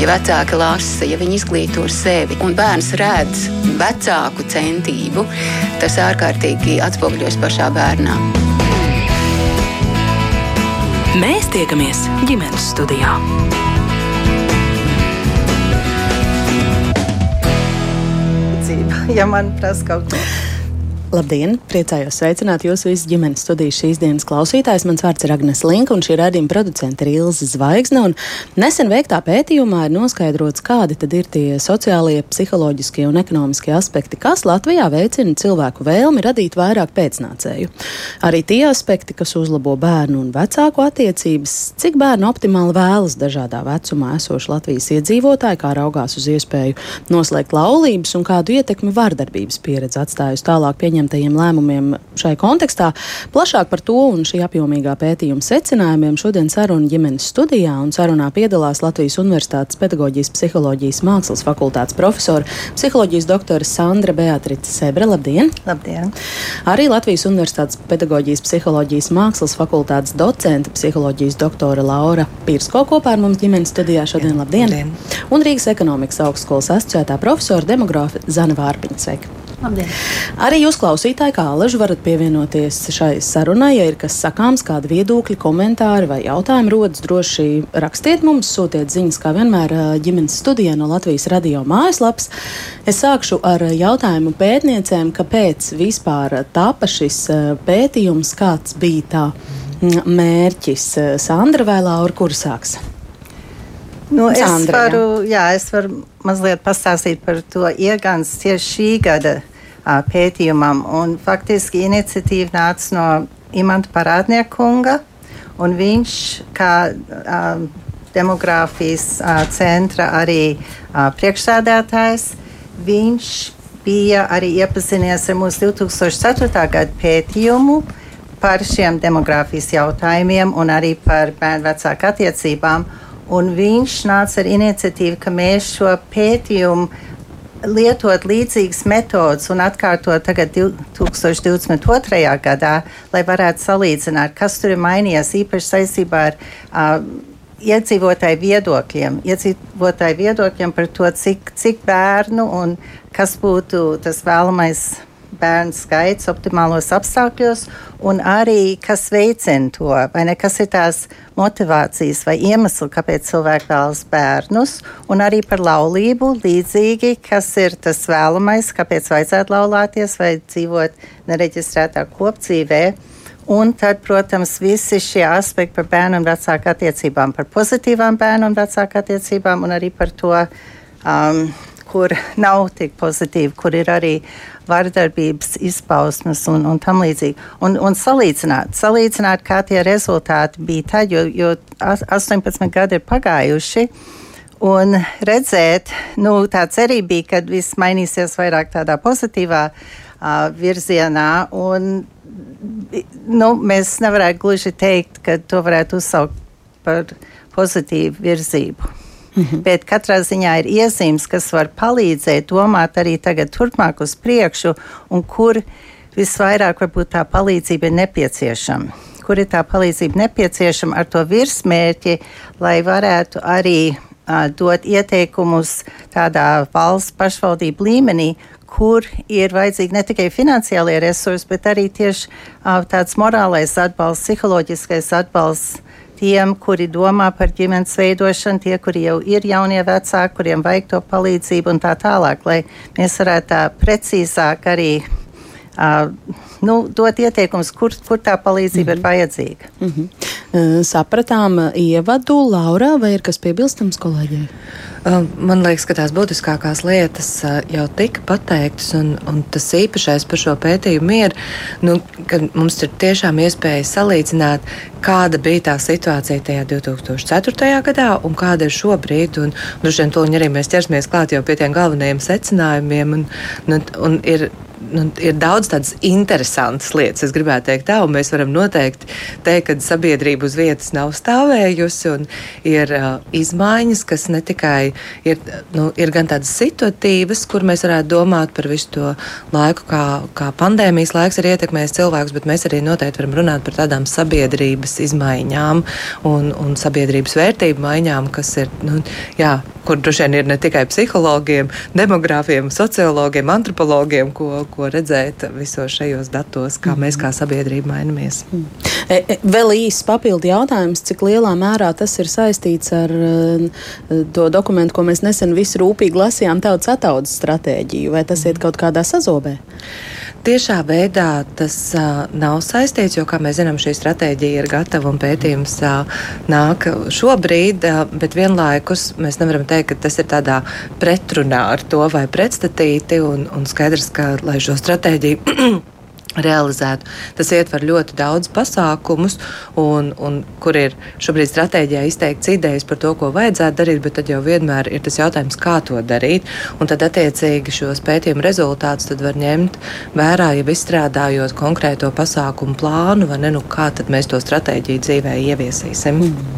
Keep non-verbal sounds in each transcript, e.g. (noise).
ja vecāki lasa, ja viņi izglīto sevi un bērns redz vecāku centību, tas ārkārtīgi atspoguļojas pašā bērnā. Mēs tiekamies ģimenes studijā. Ja man prasa kaut ko Labdien! Priecājos sveicināt jūsu visu ģimenes studijas šīs dienas klausītājs. Mans vārds ir Agnes Linka, un šī radījuma producente ir Ilze Zvaigzne. Nesen veiktā pētījumā ir noskaidrots, kādi tad ir tie sociālie, psiholoģiskie un ekonomiskie aspekti, kas Latvijā veicina cilvēku vēlmi radīt vairāk pēcnācēju. Arī tie aspekti, kas uzlabo bērnu un vecāku attiecības, cik bērnu optimāli vēlas dažādā vecumā esoši Latvijas iedzīvotāji, kā raugās uz iespēju noslēgt laulības un kādu ietekmi vardarbības pieredze atstājusi tālāk pieņemt pieņemtajiem lēmumiem šai kontekstā. Plašāk par to un šī apjomīgā pētījuma secinājumiem šodien saruna ģimenes studijā un sarunā piedalās Latvijas Universitātes pedagoģijas psiholoģijas mākslas fakultātes profesora, psiholoģijas doktore Sandra Beatrice Sebre. Labdien! Labdien! Arī Latvijas Universitātes pedagoģijas psiholoģijas mākslas fakultātes docente, psiholoģijas doktore Laura Pirsko kopā ar mums ģimenes studijā šodien. Labdien! Labdien. Un Rīgas ekonomikas augstskolas asociētā profesora demografa Zana Vārpiņa. Sveika! Labdien. Arī jūs, klausītāji, kā alaži, varat pievienoties šai sarunai. Ja ir kas sakāms, kādi viedokļi, komentāri vai jautājumi rodas, droši rakstiet mums, sūtiet ziņas, kā vienmēr ģimenes studijā no Latvijas radio mājaslapas. Es sākšu ar jautājumu pētniecēm, kāpēc vispār tapa šis pētījums, kāds bija tā mērķis. Sandra vai Laura, kur sāks? Nu, es, Sandra, varu, jā. Jā, es varu mazliet pastāstīt par to iegāns tieši šī gada uh, pētījumam. Un, faktiski iniciatīva nāca no Imanta Parādnieka kunga, un viņš kā uh, demogrāfijas uh, centra arī uh, priekšsēdētājs, viņš bija arī iepazinies ar mūsu 2004. gada pētījumu par šiem demogrāfijas jautājumiem un arī par bērnu vecāku attiecībām. Un viņš nāca ar iniciatīvu, ka mēs šo pētījumu lietot līdzīgas metodas un atkārtot tagad 2022. gadā, lai varētu salīdzināt, kas tur ir mainījies īpaši saistībā ar uh, iedzīvotāju viedokļiem, iedzīvotāju viedokļiem par to, cik, cik bērnu un kas būtu tas vēlamais bērnu skaits optimālos apstākļos, un arī kas veicina to, vai ne, kas ir tās motivācijas vai iemesli, kāpēc cilvēki vēlas bērnus, un arī par laulību līdzīgi, kas ir tas vēlamais, kāpēc vajadzētu laulāties vai dzīvot nereģistrētā kopdzīvē. Un tad, protams, visi šie aspekti par bērnu un vecāku attiecībām, par pozitīvām bērnu un vecāku attiecībām, un arī par to, um, kur nav tik pozitīvi, kur ir arī vardarbības izpausmes un, un tam līdzīgi. Un, un salīdzināt, salīdzināt, kā tie rezultāti bija tad, jo, jo 18 gadi ir pagājuši. Un redzēt, nu, tā cerība bija, ka viss mainīsies vairāk tādā pozitīvā uh, virzienā. Un, nu, mēs nevarētu gluži teikt, ka to varētu uzsaukt par pozitīvu virzību. Mm -hmm. Bet katrā ziņā ir iezīmes, kas var palīdzēt domāt arī tagad, turpmāk uz priekšu, un kur visvairāk varbūt tā palīdzība ir nepieciešama. Kur ir tā palīdzība nepieciešama ar to virsmērķi, lai varētu arī uh, dot ieteikumus tādā valsts pašvaldību līmenī, kur ir vajadzīgi ne tikai finansiālie resursi, bet arī tieši uh, tāds morālais atbalsts, psiholoģiskais atbalsts tiem, kuri domā par ģimenes veidošanu, tie, kuri jau ir jaunie vecāki, kuriem vajag to palīdzību un tā tālāk, lai mēs varētu tā precīzāk arī uh, nu, dot ieteikumus, kur, kur tā palīdzība mm -hmm. ir mhm. vajadzīga. Mm -hmm. Sapratām ievadu, Laura, vai ir kas piebilstams kolēģiem? Man liekas, ka tās būtiskākās lietas jau tika pateiktas, un, un tas īpašais par šo pētījumu ir, nu, ka mums ir tiešām iespēja salīdzināt, kāda bija tā situācija tajā 2004. gadā un kāda ir šobrīd. Un, droši vien, tūlīt arī mēs ķersimies klāt jau pie tiem galvenajiem secinājumiem. Un, un, un ir nu, ir daudz tādas interesantas lietas, es gribētu teikt tā, un mēs varam noteikti teikt, ka sabiedrība uz vietas nav stāvējusi, un ir uh, izmaiņas, kas ne tikai ir, nu, ir gan tādas situatīvas, kur mēs varētu domāt par visu to laiku, kā, kā pandēmijas laiks ir ietekmējis cilvēkus, bet mēs arī noteikti varam runāt par tādām sabiedrības izmaiņām un, un sabiedrības vērtību maiņām, kas ir, nu, jā, kur droši vien ir ne tikai psihologiem, demogrāfiem, sociologiem, antropologiem, ko, ko redzēt visos šajos datos, kā mēs kā sabiedrība mainamies. Mm. E, e, vēl īsts papildu jautājums, cik lielā mērā tas ir saistīts ar e, to dokumentu, ko mēs nesen visi rūpīgi lasījām, tautas ataudzes stratēģiju, vai tas iet kaut kādā sazobē? Tiešā veidā tas uh, nav saistīts, jo, kā mēs zinām, šī stratēģija ir gatava un pētījums uh, nāk šobrīd, uh, bet vienlaikus mēs nevaram teikt, ka tas ir tādā pretrunā ar to vai pretstatīti, un, un skaidrs, ka, lai šo stratēģiju realizētu. Tas ietver ļoti daudz pasākumus, un, un kur ir šobrīd stratēģijā izteikts idejas par to, ko vajadzētu darīt, bet tad jau vienmēr ir tas jautājums, kā to darīt. Un tad attiecīgi šos pētījumu rezultātus var ņemt vērā, ja izstrādājot konkrēto pasākumu plānu, vai ne, nu, kā tad mēs to stratēģiju dzīvē ieviesīsim. Mm.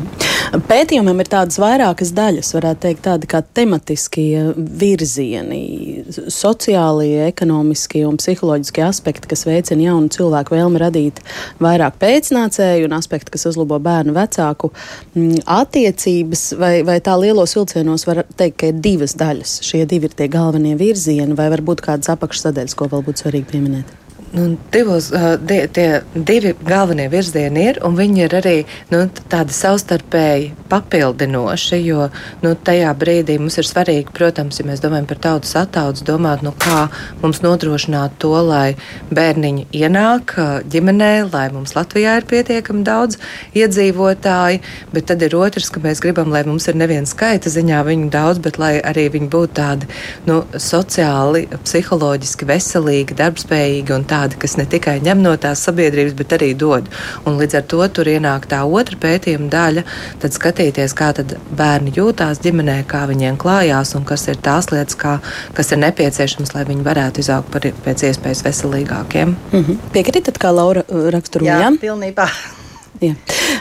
Pētījumam ir tādas vairākas daļas, varētu teikt, tādi kā tematiskie virzieni, sociālie, ekonomiskie un psiholoģiskie aspekti, kas veicina jaunu cilvēku vēlmi radīt vairāk pēcnācēju un aspekti, kas uzlabo bērnu vecāku mm, attiecības, vai, vai tā lielos vilcienos var teikt, ka ir divas daļas. Šie divi ir tie galvenie virzieni, vai varbūt kādas apakšsadaļas, ko vēl būtu svarīgi pieminēt? Nu, divos, die, tie divi galvenie virzieni ir, un viņi ir arī nu, tādi savstarpēji papildinoši, jo nu, tajā brīdī mums ir svarīgi, protams, ja mēs domājam par tautas attaudzes, domāt, nu, kā mums nodrošināt to, lai bērniņi ienāk ģimenē, lai mums Latvijā ir pietiekami daudz iedzīvotāji, bet tad ir otrs, ka mēs gribam, lai mums ir neviena skaita ziņā viņu daudz, bet lai arī viņi būtu tādi nu, sociāli, psiholoģiski veselīgi, darbspējīgi un tādi tādi, kas ne tikai ņem no tās sabiedrības, bet arī dod. Un līdz ar to tur ienāk tā otra pētījuma daļa, tad skatīties, kā tad bērni jūtās ģimenē, kā viņiem klājās un kas ir tās lietas, kā, kas ir nepieciešams, lai viņi varētu izaugt par pēc iespējas veselīgākiem. Mm -hmm. Piekritat, kā Laura uh, raksturoja? Jā, pilnībā. (laughs) Jā.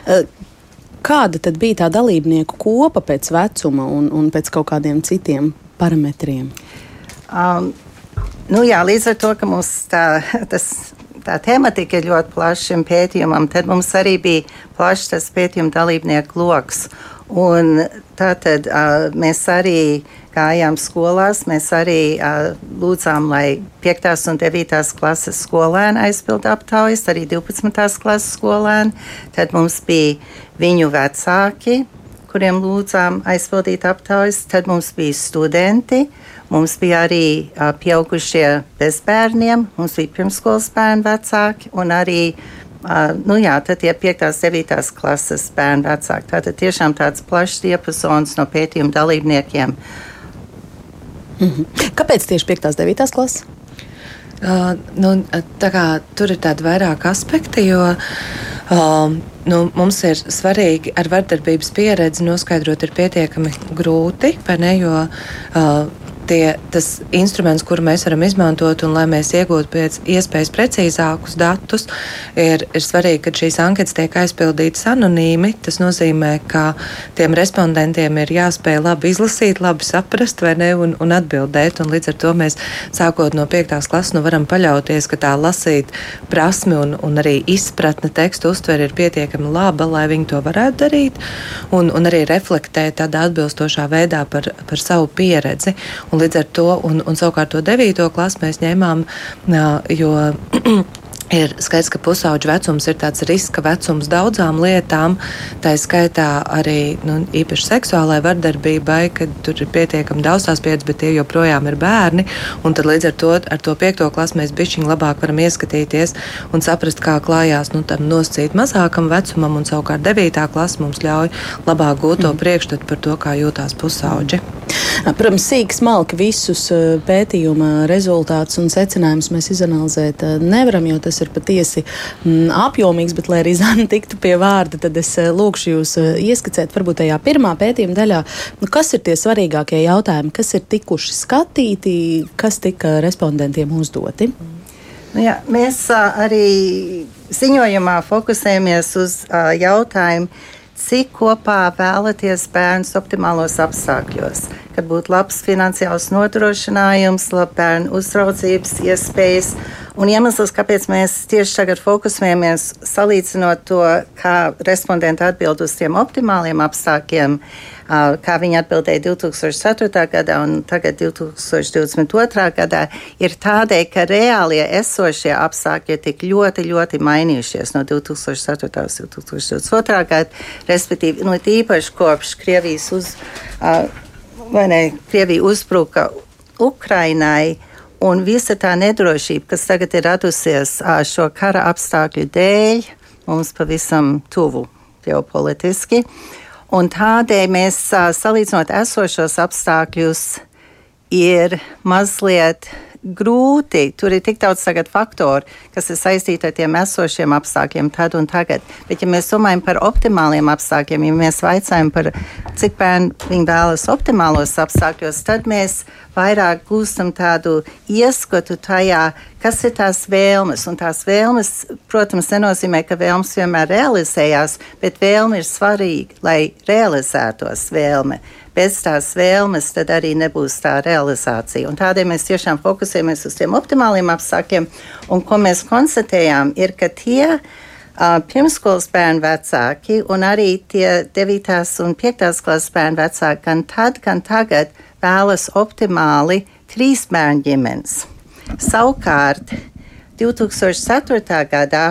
Uh, kāda tad bija tā dalībnieku kopa pēc vecuma un, un pēc kaut kādiem citiem parametriem? Um, Nu, jā, līdz ar to, ka mums tā, tas, tā tematika ir ļoti plaša šim pētījumam, tad mums arī bija plašs tas pētījuma dalībnieku lokus. Un tātad uh, mēs arī gājām skolās, mēs arī uh, lūdzām, lai 5. un 9. klases skolēni aizpildu aptaujas, arī 12. klases skolēni. Tad mums bija viņu vecāki, kuriem lūdzām aizpildīt aptaujas, tad mums bija studenti. Uh, Mums bija arī uh, pieaugušie bez bērniem, mums bija pirmskolas bērnu vecāki un arī uh, nu jā, tie 5. un 9. klases bērnu vecāki. Tātad tiešām tāds plašs diapazons no pētījuma dalībniekiem. Mm -hmm. Kāpēc tieši 5. un 9. klases? Uh, nu, kā, tur ir tādi vairāk aspekti, jo uh, nu, mums ir svarīgi ar vardarbības pieredzi noskaidrot, ir pietiekami grūti, ne, jo uh, tie, tas instruments, kuru mēs varam izmantot, un lai mēs iegūtu pēc iespējas precīzākus datus, ir, ir svarīgi, ka šīs anketas tiek aizpildītas anonīmi. Tas nozīmē, ka tiem respondentiem ir jāspēj labi izlasīt, labi saprast ne, un, un atbildēt. Un līdz ar to mēs sākot no 5. klases nu varam paļauties, ka tā lasīt prasme un, un arī izpratne tekstu uztver ir pietiekami laba, lai viņi to varētu darīt un, un arī reflektēt tādā atbilstošā veidā par, par savu pieredzi. Un līdz ar to, un, un savukārt to devīto klasu mēs ņēmām, jo (clears throat) Ir skaidrs, ka pusauģa vecums ir tāds riska vecums daudzām lietām, tā skaitā arī nu, īpaši seksuālai vardarbībai, kad tur ir pietiekami daudz tās pieredzes, bet tie joprojām ir bērni. Tad līdz ar to, ar to piekto klasu mēs bišķiņi labāk varam ieskatīties un saprast, kā klājās nu, tam nosacīt mazākam vecumam, un savukārt devītā klasa mums ļauj labāk gūt to mm. priekšstatu par to, kā jūtās pusauģi. Protams, sīk smalki visus pētījuma rezultātus un secinājumus mēs izanalizēt nevaram, jo tas ir patiesi mm, apjomīgs, bet, lai arī (laughs) Zana tiktu pie vārda, tad es lūkšu jūs ieskicēt varbūt tajā pirmā pētījuma daļā, nu, kas ir tie svarīgākie jautājumi, kas ir tikuši skatīti, kas tika respondentiem uzdoti. Nu jā, mēs arī ziņojumā fokusējamies uz jautājumu, cik kopā vēlaties bērns optimālos apstākļos, kad būtu labs finansiāls nodrošinājums, labi bērnu uzraudzības iespējas. Un iemesls, kāpēc mēs tieši tagad fokusējamies, salīdzinot to, kā respondenti atbild uz tiem optimāliem apstākļiem, kā viņi atbildēja 2004. gadā un tagad 2022. gadā, ir tādēļ, ka reālie esošie apstākļi ir tik ļoti, ļoti mainījušies no 2004. līdz 2022. gada, respektīvi, nu, īpaši kopš Krievijas uz, vai ne, Krievija uzbruka Ukrainai Un visa tā nedrošība, kas tagad ir radusies šo kara apstākļu dēļ, mums pavisam tuvu ģeopolitiski. Un tādēļ mēs salīdzinot esošos apstākļus, ir mazliet grūti. Tur ir tik daudz faktoru, kas ir saistīti ar tiem esošiem apstākļiem, tad un tagad. Bet, ja mēs domājam par optimāliem apstākļiem, ja mēs vaicājam par cik bērni vēlas optimālos apstākļos, tad mēs vairāk gūstam tādu ieskatu tajā, kas ir tās vēlmes. Un tās vēlmes, protams, nenozīmē, ka vēlmes vienmēr realizējās, bet vēlme ir svarīga, lai realizētos vēlme bez tās vēlmes, tad arī nebūs tā realizācija. Un tādēļ mēs tiešām fokusējamies uz tiem optimāliem apstākļiem. Un ko mēs konstatējām, ir, ka tie uh, pirmskolas bērnu vecāki un arī tie 9. un 5. klases bērnu vecāki gan tad, gan tagad vēlas optimāli trīs bērnu ģimenes. Savukārt 2004. gadā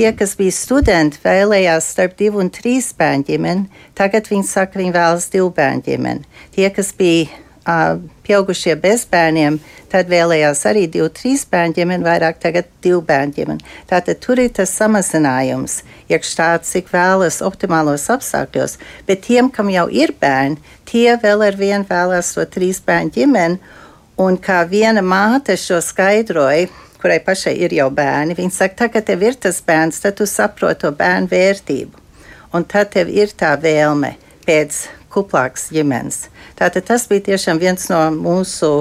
Tie, kas bija studenti, vēlējās starp divu un trīs bērnu ģimeni. Tagad viņi saka, viņi vēlas divu bērnu ģimeni. Tie, kas bija uh, pieaugušie bez bērniem, tad vēlējās arī divu, trīs bērnu ģimeni, vairāk tagad divu bērnu ģimeni. Tātad tur ir tas samazinājums, iekš tāds, cik vēlas optimālos apstākļos. Bet tiem, kam jau ir bērni, tie vēl ar vienu vēlās to trīs bērnu ģimeni. Un kā viena māte šo skaidroja, kurai pašai ir jau bērni, viņa saka, tā, ka tev ir tas bērns, tad tu saproti to bērnu vērtību. Un tad tev ir tā vēlme pēc kuplākas ģimenes. Tātad tas bija tiešām viens no mūsu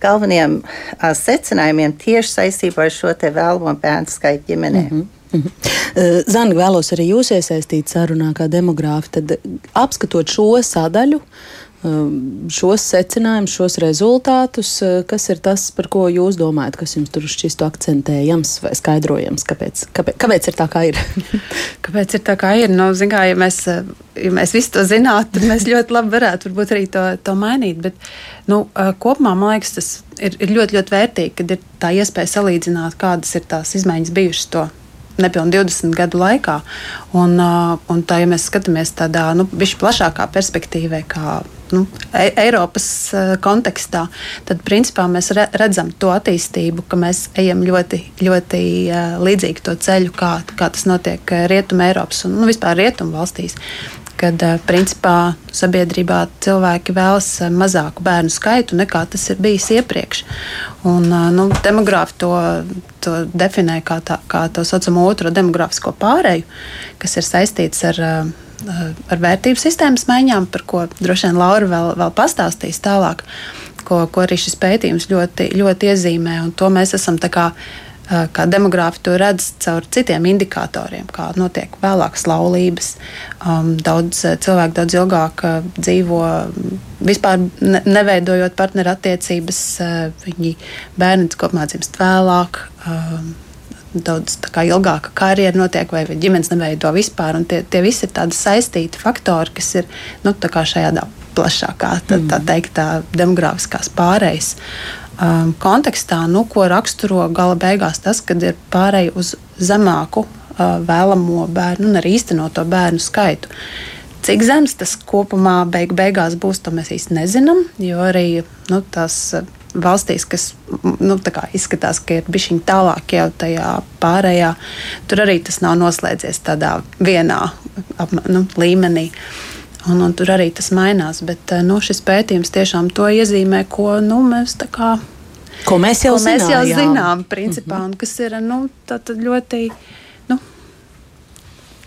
galvenajiem a, secinājumiem tieši saistībā ar šo te vēlamo bērnu skaitu ģimenē. Mm -hmm. Mm -hmm. Zani, vēlos arī jūs iesaistīt sarunā kā demogrāfi. Tad apskatot šo sadaļu, šos secinājumus, šos rezultātus, uh, kas ir tas, par ko jūs domājat, kas jums tur šķistu akcentējams vai skaidrojams, kāpēc, kāpēc, kāpēc ir tā, kā ir? (laughs) kāpēc ir tā, kā ir? Nu, zin, kā, ja, mēs, ja mēs visi to zinātu, tad mēs ļoti labi varētu varbūt arī to, to mainīt. Bet, nu, uh, kopumā man liekas, tas ir, ir ļoti, ļoti vērtīgi, kad ir tā iespēja salīdzināt, kādas ir tās izmaiņas bijušas to nepilnīgi 20 gadu laikā. Un, un tā, ja mēs skatāmies tādā nu, plašākā perspektīvā, kā nu, e Eiropas kontekstā, tad principā mēs re redzam to attīstību, ka mēs ejam ļoti, ļoti līdzīgi to ceļu, kā, kā tas notiek Rietumē, Eiropas un nu, vispār Rietumu valstīs kad principā sabiedrībā cilvēki vēlas mazāku bērnu skaitu nekā tas ir bijis iepriekš. Un, nu, demogrāfi to, to definē kā, tā, kā tā saucamo otro demogrāfisko pārēju, kas ir saistīts ar, ar vērtību sistēmas maiņām, par ko droši vien Laura vēl, vēl pastāstīs tālāk, ko, ko arī šis pētījums ļoti, ļoti iezīmē. To mēs esam tā kā Eh, kā demogrāfi to redz caur citiem indikatoriem, kā notiek vēlākas laulības. Um, daudz eh, cilvēku daudz ilgāk uh, dzīvo vispār ne, neveidojot partnerattiecības, viņi bērni kopumā dzimst vēlāk. Um, daudz ilgāka karjera notiek, vai ģimenes neveido vispār. Tie, tie visi ir tādi saistīti faktori, kas ir nu, šajā plašākā tā, tā teikt, tā demogrāfiskās pārējas um, kontekstā, nu, ko raksturo gala beigās tas, kad ir pārēj uz zemāku uh, vēlamo bērnu un arī īstenoto bērnu skaitu. Cik zems tas kopumā beig beigās būs, to mēs īsti nezinām, jo arī nu, tās uh, valstīs, kas nu, izskatās, ka ir bijusi tālāk jau tajā pārējā, tur arī tas nav noslēdzies tādā vienā apma, nu, līmenī. Un, un tur arī tas mainās. Bet nu, šis pētījums tiešām to iezīmē, ko nu, mēs tā kā. Ko mēs jau, ko mēs zinājām. jau zinām, principā, mm -hmm. un kas ir nu, ļoti. Nu,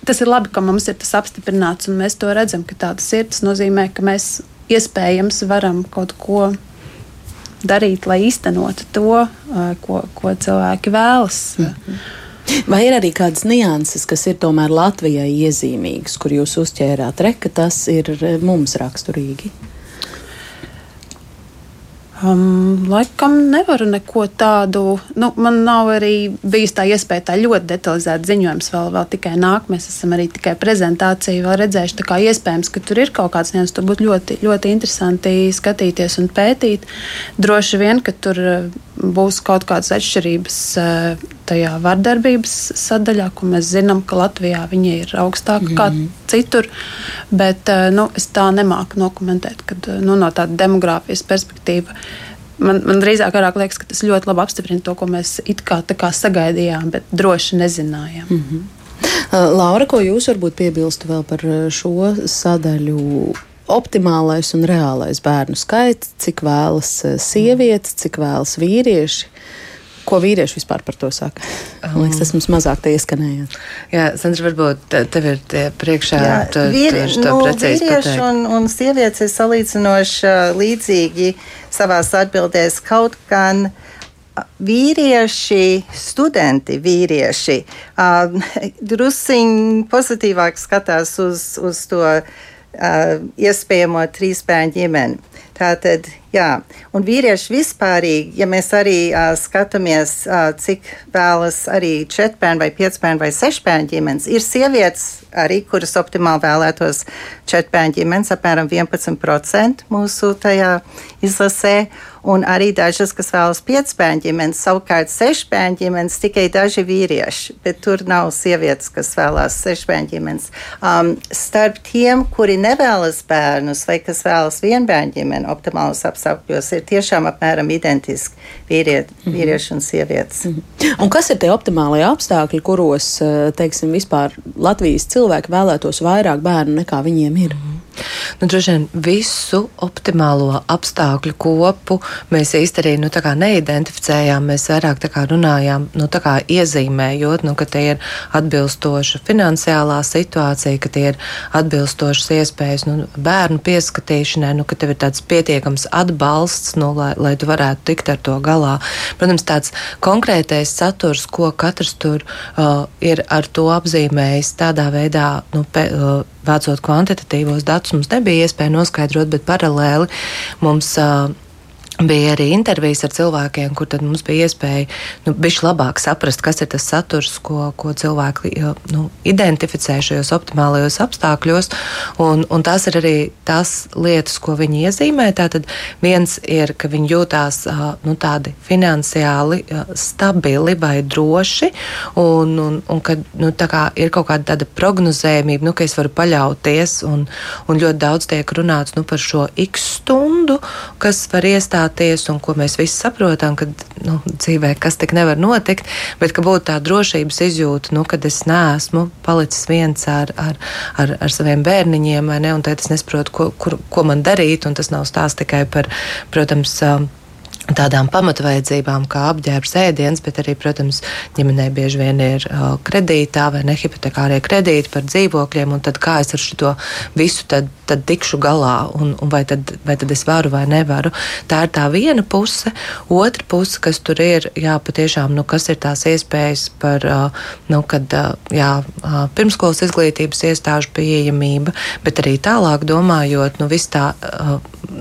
tas ir labi, ka mums ir tas apstiprināts, un mēs to redzam, ka tā tas ir. Tas nozīmē, ka mēs iespējams varam kaut ko darīt, lai īstenotu to, ko, ko cilvēki vēlas. Mm -hmm. Vai ir arī kādas nianses, kas ir tomēr Latvijai iezīmīgas, kur jūs uzķērāt, re, ka tas ir mums raksturīgi? Um, laikam nevaru neko tādu. Nu, man nav arī bijusi tā iespēja tā ļoti detalizēt ziņojums. Vēl, vēl tikai nāk, mēs esam arī tikai prezentāciju vēl redzējuši. Tā kā iespējams, ka tur ir kaut kāds nianses, tur būtu ļoti, ļoti interesanti skatīties un pētīt. Droši vien, ka tur uh, būs kaut kādas atšķirības uh, tajā vardarbības sadaļā, ko mēs zinām, ka Latvijā viņa ir augstāka mm -hmm. kā mhm. citur. Bet uh, nu, es tā nemāku nokomentēt, kad nu, no tāda demogrāfijas perspektīva man, man drīzāk liekas, ka tas ļoti labi apstiprina to, ko mēs it kā, kā sagaidījām, bet droši nezinājām. Mm -hmm. Laura, ko jūs varbūt piebilstu vēl par šo sadaļu? Optimālais un reālais bērnu skaits, cik vēlas sievietes, cik vēlas vīrieši. Ko vīrieši vispār par to saka? Man liekas, tas mums mazāk te ieskanējās. Jā, Sandra, varbūt tev ir tie priekšā Jā, vīri, nu, vīrieši un, un sievietes ir salīdzinoši līdzīgi savās atbildēs kaut gan. Vīrieši, studenti, vīrieši uh, (laughs) drusciņi pozitīvāk skatās uz, uz to uh, iespējamo trīsbērnu ģimeni. Tātad, jā, un vīrieši vispārīgi, ja mēs arī uh, skatāmies, uh, cik vēlas arī četrbērnu vai piecbērnu vai sešbērnu ģimenes, ir sievietes arī, kuras optimāli vēlētos četrbērnu ģimenes, apmēram 11% mūsu tajā izlasē un arī dažas, kas vēlas piecbērnu ģimenes, savukārt sešbērnu ģimenes tikai daži vīrieši, bet tur nav sievietes, kas vēlās sešbērnu ģimenes. Um, starp tiem, kuri nevēlas bērnus vai kas vēlas vienbērnu ģimeni optimālos apstākļos, ir tiešām apmēram identiski vīriet, mm -hmm. vīrieši un sievietes. Mm -hmm. Un kas ir tie optimālie apstākļi, kuros, eh, teiksim, vispār Latvijas cilvēki vēlētos vairāk bērnu nekā viņiem ir? Mm -hmm. Nu, droši vien visu optimālo apstākļu kopu mēs īstenībā nu, neidentificējām. Mēs vairāk runājām, nu, iezīmējot, nu, ka tie ir atbilstoša finansiālā situācija, ka tie ir atbilstošas iespējas nu, bērnu pieskatīšanai, nu, ka tev ir tāds pietiekams atbalsts, nu, lai, lai tu varētu tikt ar to galā. Protams, tāds konkrētais saturs, ko katrs tur uh, ir ar to apzīmējis, tādā veidā nu, pe, uh, vācot kvantitatīvos datus, mums nebija iespēja noskaidrot, bet paralēli mums. Uh, Bija arī intervijas ar cilvēkiem, kur mums bija iespēja nu, labāk saprast, kas ir tas saturs, ko, ko cilvēki nu, identificē šajos optimālajos apstākļos. Un, un tās ir arī tās lietas, ko viņi iezīmē. Tātad viens ir, ka viņi jūtās nu, tādi finansiāli stabili vai droši, un, un, un ka nu, ir kaut kāda tāda prognozējumība, nu, ka es varu paļauties. Un, un ļoti daudz tiek runāts nu, par šo x stundu, kas var iestāties iestāties un ko mēs visi saprotam, ka nu, dzīvē kas tik nevar notikt, bet ka būtu tā drošības izjūta, nu, kad es neesmu palicis viens ar, ar, ar, ar saviem bērniņiem, ne, un tad es nesaprotu, ko, kur, ko man darīt, un tas nav stāsts tikai par, protams, tādām pamatvajadzībām kā apģērbs, ēdiens, bet arī, protams, ģimenei bieži vien ir uh, kredītā vai nehipotekārie kredīti par dzīvokļiem, un tad kā es ar šo visu tad, tad tikšu galā, un, un vai, tad, vai tad es varu vai nevaru. Tā ir tā viena puse. Otra puse, kas tur ir, jā, patiešām, nu, kas ir tās iespējas par, uh, nu, kad, uh, jā, pirmskolas izglītības iestāžu pieejamība, bet arī tālāk domājot, nu, viss tā,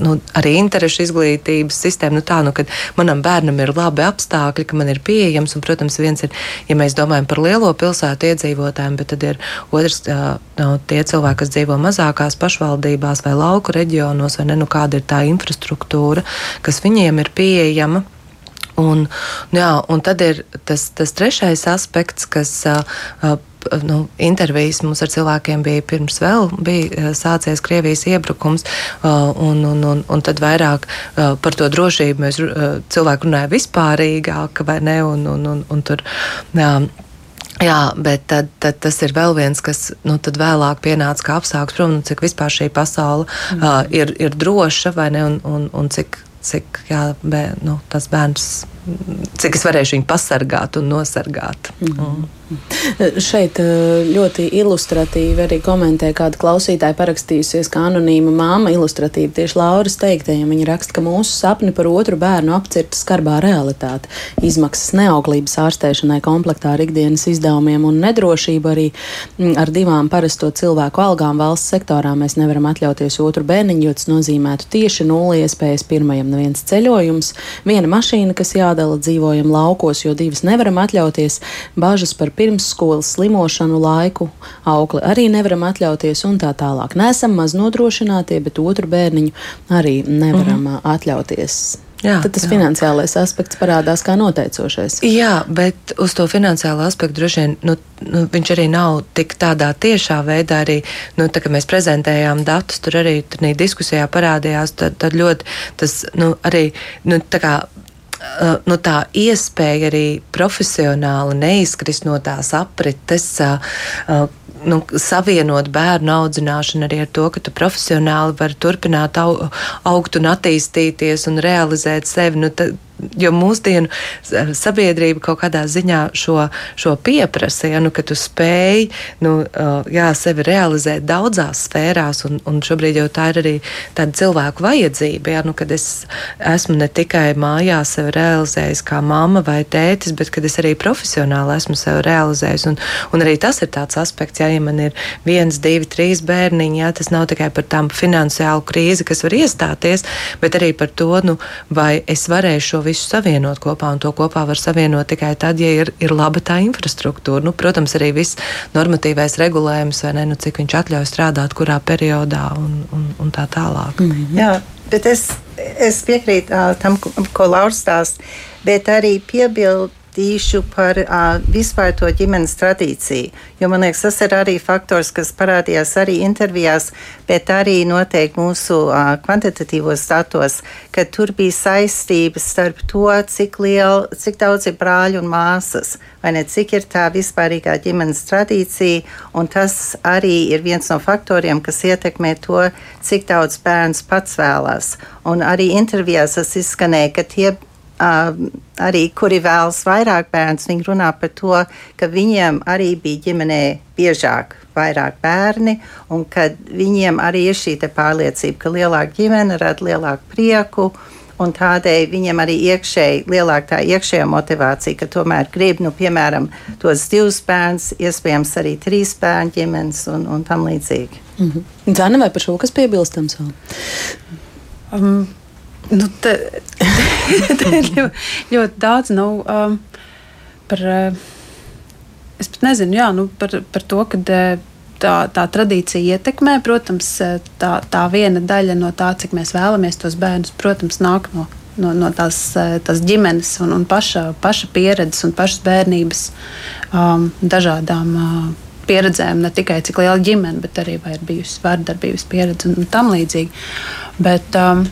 nu, arī interešu izglītības sistēma, nu, tā, nu, ka manam bērnam ir labi apstākļi, ka man ir pieejams. Un, protams, viens ir, ja mēs domājam par lielo pilsētu iedzīvotājiem, bet tad ir otrs no, tie cilvēki, kas dzīvo mazākās pašvaldībās vai lauku reģionos, vai ne, nu, kāda ir tā infrastruktūra, kas viņiem ir pieejama. Un, jā, un tad ir tas, tas trešais aspekts, kas uh, nu, intervijas mums ar cilvēkiem bija pirms vēl bija sācies Krievijas iebrukums, un, un, un, un tad vairāk par to drošību mēs cilvēki runāja vispārīgāk, vai ne, un, un, un, un tur. Jā, Jā, bet tad, tad tas ir vēl viens, kas nu, vēlāk pienāca kā apstākļus, prom, nu, cik vispār šī pasaule mm. uh, ir, ir droša vai ne, un, un, un cik, cik jā, bē, nu, tas bērns, cik es varēšu viņu pasargāt un nosargāt. Mm. Mm. Šeit eh, ļoti ilustratīvi arī komentē kāda klausītāja parakstījusies, kā anonīma māma ilustratīvi tieši Lauras teiktajiem. Viņa raksta, ka mūsu sapni par otru bērnu apcirta skarbā realitāte. Izmaksas neauglības ārstēšanai komplektā ar ikdienas izdevumiem un nedrošību arī mm, ar divām parasto cilvēku algām valsts sektorā mēs nevaram atļauties otru bērniņu, jo tas nozīmētu tieši nulli iespējas pirmajam neviens ceļojums, viena mašīna, kas jādala dzīvojam laukos, jo divas nevaram atļauties, bažas par pirmsskolas slimošanu laiku aukli arī nevaram atļauties un tā tālāk. Nesam maz nodrošinātie, bet otru bērniņu arī nevaram mm -hmm. atļauties. Jā, Tad tas jā. finansiālais aspekts parādās kā noteicošais. Jā, bet uz to finansiālo aspektu droši vien nu, nu, viņš arī nav tik tādā tiešā veidā. Arī, nu, tā, mēs prezentējām datus, tur arī tur diskusijā parādījās, tad, tad ļoti tas nu, arī. Nu, nu, tā iespēja arī profesionāli neizkrist no tās aprites. Uh, nu, savienot bērnu audzināšanu arī ar to, ka tu profesionāli vari turpināt au, augt un attīstīties un realizēt sevi. Nu, jo mūsdienu sabiedrība kaut kādā ziņā šo, šo pieprasa, ja, nu, ka tu spēj nu, jā, sevi realizēt daudzās sfērās, un, un šobrīd jau tā ir arī tāda cilvēku vajadzība, ja, nu, kad es esmu ne tikai mājās sevi realizējis kā mamma vai tētis, bet kad es arī profesionāli esmu sevi realizējis, un, un arī tas ir tāds aspekts, ja, ja man ir viens, divi, trīs bērniņi, ja, tas nav tikai par tām finansiālu krīzi, kas var iestāties, bet arī par to, nu, vai es varēšu šo visu savienot kopā, un to kopā var savienot tikai tad, ja ir, ir laba tā infrastruktūra. Nu, protams, arī viss normatīvais regulējums, vai ne, nu, cik viņš atļauj strādāt, kurā periodā un, un, un tā tālāk. Mm -hmm. Jā, bet es, es piekrītu uh, tam, ko Lauris stāsta, bet arī piebildu tīšu par uh, vispār to ģimenes tradīciju. Jo man liekas, tas ir arī faktors, kas parādījās arī intervijās, bet arī noteikti mūsu uh, kvantitatīvos datos, ka tur bija saistības starp to, cik, liel, cik daudz ir brāļu un māsas, vai ne, cik ir tā vispārīgā ģimenes tradīcija, tas arī ir viens no faktoriem, kas ietekmē to, cik daudz bērns pats vēlās. Un arī intervijās tas izskanēja, ka tie arī kuri vēlas vairāk bērns, viņi runā par to, ka viņiem arī bija ģimenē biežāk vairāk bērni, un ka viņiem arī ir šī pārliecība, ka lielāka ģimene rada lielāku prieku. Un tādēļ viņam arī iekšēji lielāka tā iekšējā motivācija, ka tomēr grib, nu, piemēram, tos divus bērnus, iespējams, arī trīs bērnu ģimenes un, un tam līdzīgi. Mm -hmm. Zana, vai par šo kas piebilstams vēl? Um, Nu, te, (laughs) te, ir ļoti, ļoti daudz nu, um, par. Uh, es pat nezinu, jā, nu, par, par to, ka uh, tā, tā tradīcija ietekmē. Protams, uh, tā, tā viena daļa no tā, cik mēs vēlamies tos bērnus, protams, nāk no, no, no tās, tās ģimenes un, un paša, paša pieredzes un pašas bērnības um, dažādām. Uh, Pieredzēm ne tikai cik liela ģimene, bet arī vai ir bijusi vārdarbības pieredze un tam līdzīgi. Bet, um,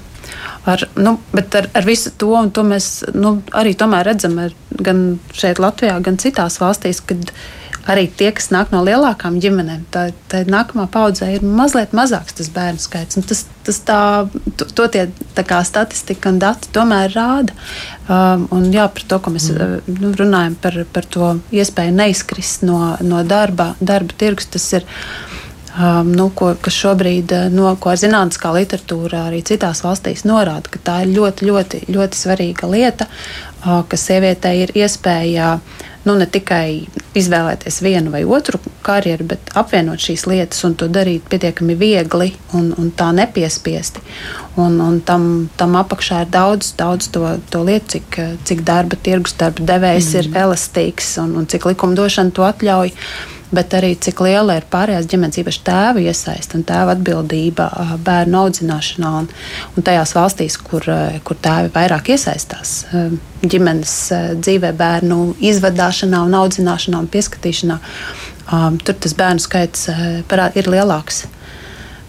Ar, nu, bet ar, ar visu to, to mēs nu, arī redzam ar, gan šeit, Latvijā, gan citās valstīs, kad arī tie, kas nāk no lielākām ģimenēm, tā, tā nākamā paudzē ir mazliet mazāks tas bērnu skaits. Un tas, tas tā, to, to tie tā kā statistika un dati tomēr rāda. Um, un jā, par to, ko mēs mm. nu, runājam par, par to iespēju neizkrist no, no darba, darba tirgus, tas ir um, nu, ko, kas šobrīd uh, no, ko zinātniskā literatūra arī citās valstīs norāda, ka tā ir ļoti, ļoti, ļoti svarīga lieta, uh, ka sievietei ir iespēja nu, ne tikai izvēlēties vienu vai otru karjeru, bet apvienot šīs lietas un to darīt pietiekami viegli un, un tā nepiespiesti. Un, un tam, tam apakšā ir daudz, daudz to, to lietu, cik, cik darba tirgus, darba devējs mm. ir elastīgs un, un cik likumdošana to atļauj bet arī cik liela ir pārējās ģimenes, īpaši tēva iesaista un tēva atbildība bērnu audzināšanā. Un, un tajās valstīs, kur, kur tēvi vairāk iesaistās ģimenes dzīvē, bērnu izvadāšanā, un audzināšanā un pieskatīšanā, tur tas bērnu skaits parād, ir lielāks.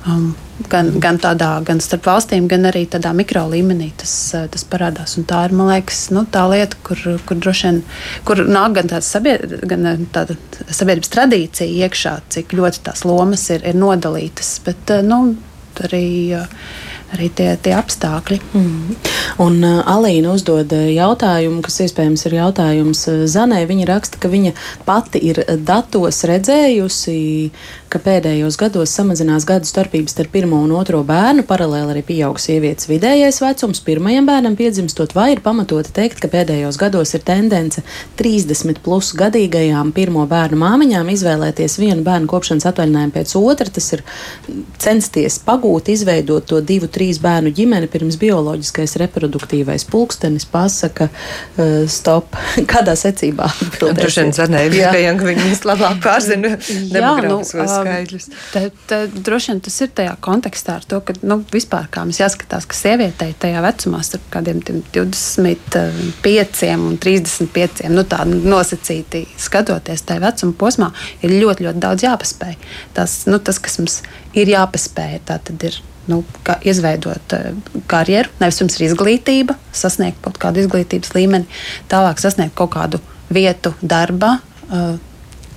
Um, gan, gan tādā, gan starp valstīm, gan arī tādā mikro līmenī tas, tas parādās. Un tā ir, man liekas, nu, tā lieta, kur, kur droši vien kur nāk gan sabied, gan tāda sabiedrības tradīcija iekšā, cik ļoti tās lomas ir, ir nodalītas. Bet, nu, arī arī tie, tie apstākļi. Mm. Un uh, Alīna uzdod jautājumu, kas iespējams ir jautājums Zanē. Viņa raksta, ka viņa pati ir datos redzējusi, ka pēdējos gados samazinās gadu starpības starp pirmo un otro bērnu, paralēli arī pieaug sievietes vidējais vecums pirmajam bērnam piedzimstot, vai ir pamatoti teikt, ka pēdējos gados ir tendence 30 plus gadīgajām pirmo bērnu māmiņām izvēlēties vienu bērnu kopšanas atvaļinājumu pēc otra. Tas ir censties pagūt, izveidot to divu, trīs bērnu ģimene pirms bioloģiskais reproduktīvais pulkstenis pasaka uh, stop. (laughs) Kādā secībā? Droši vien zanēja, ka viņi vislabāk pārzina demografiskos nu, skaidrus. Te, te, droši vien tas ir tajā kontekstā ar to, ka nu, vispār kā mums jāskatās, ka sievietei tajā vecumā starp kādiem 25 un 35, nu tā nosacīti skatoties tajā vecuma posmā, ir ļoti, ļoti daudz jāpaspēj. Tas, nu, tas kas mums ir jāpaspēj, tā tad ir nu, izveidot uh, karjeru. Nevis jums ir izglītība, sasniegt kaut kādu izglītības līmeni, tālāk sasniegt kaut kādu vietu darbā.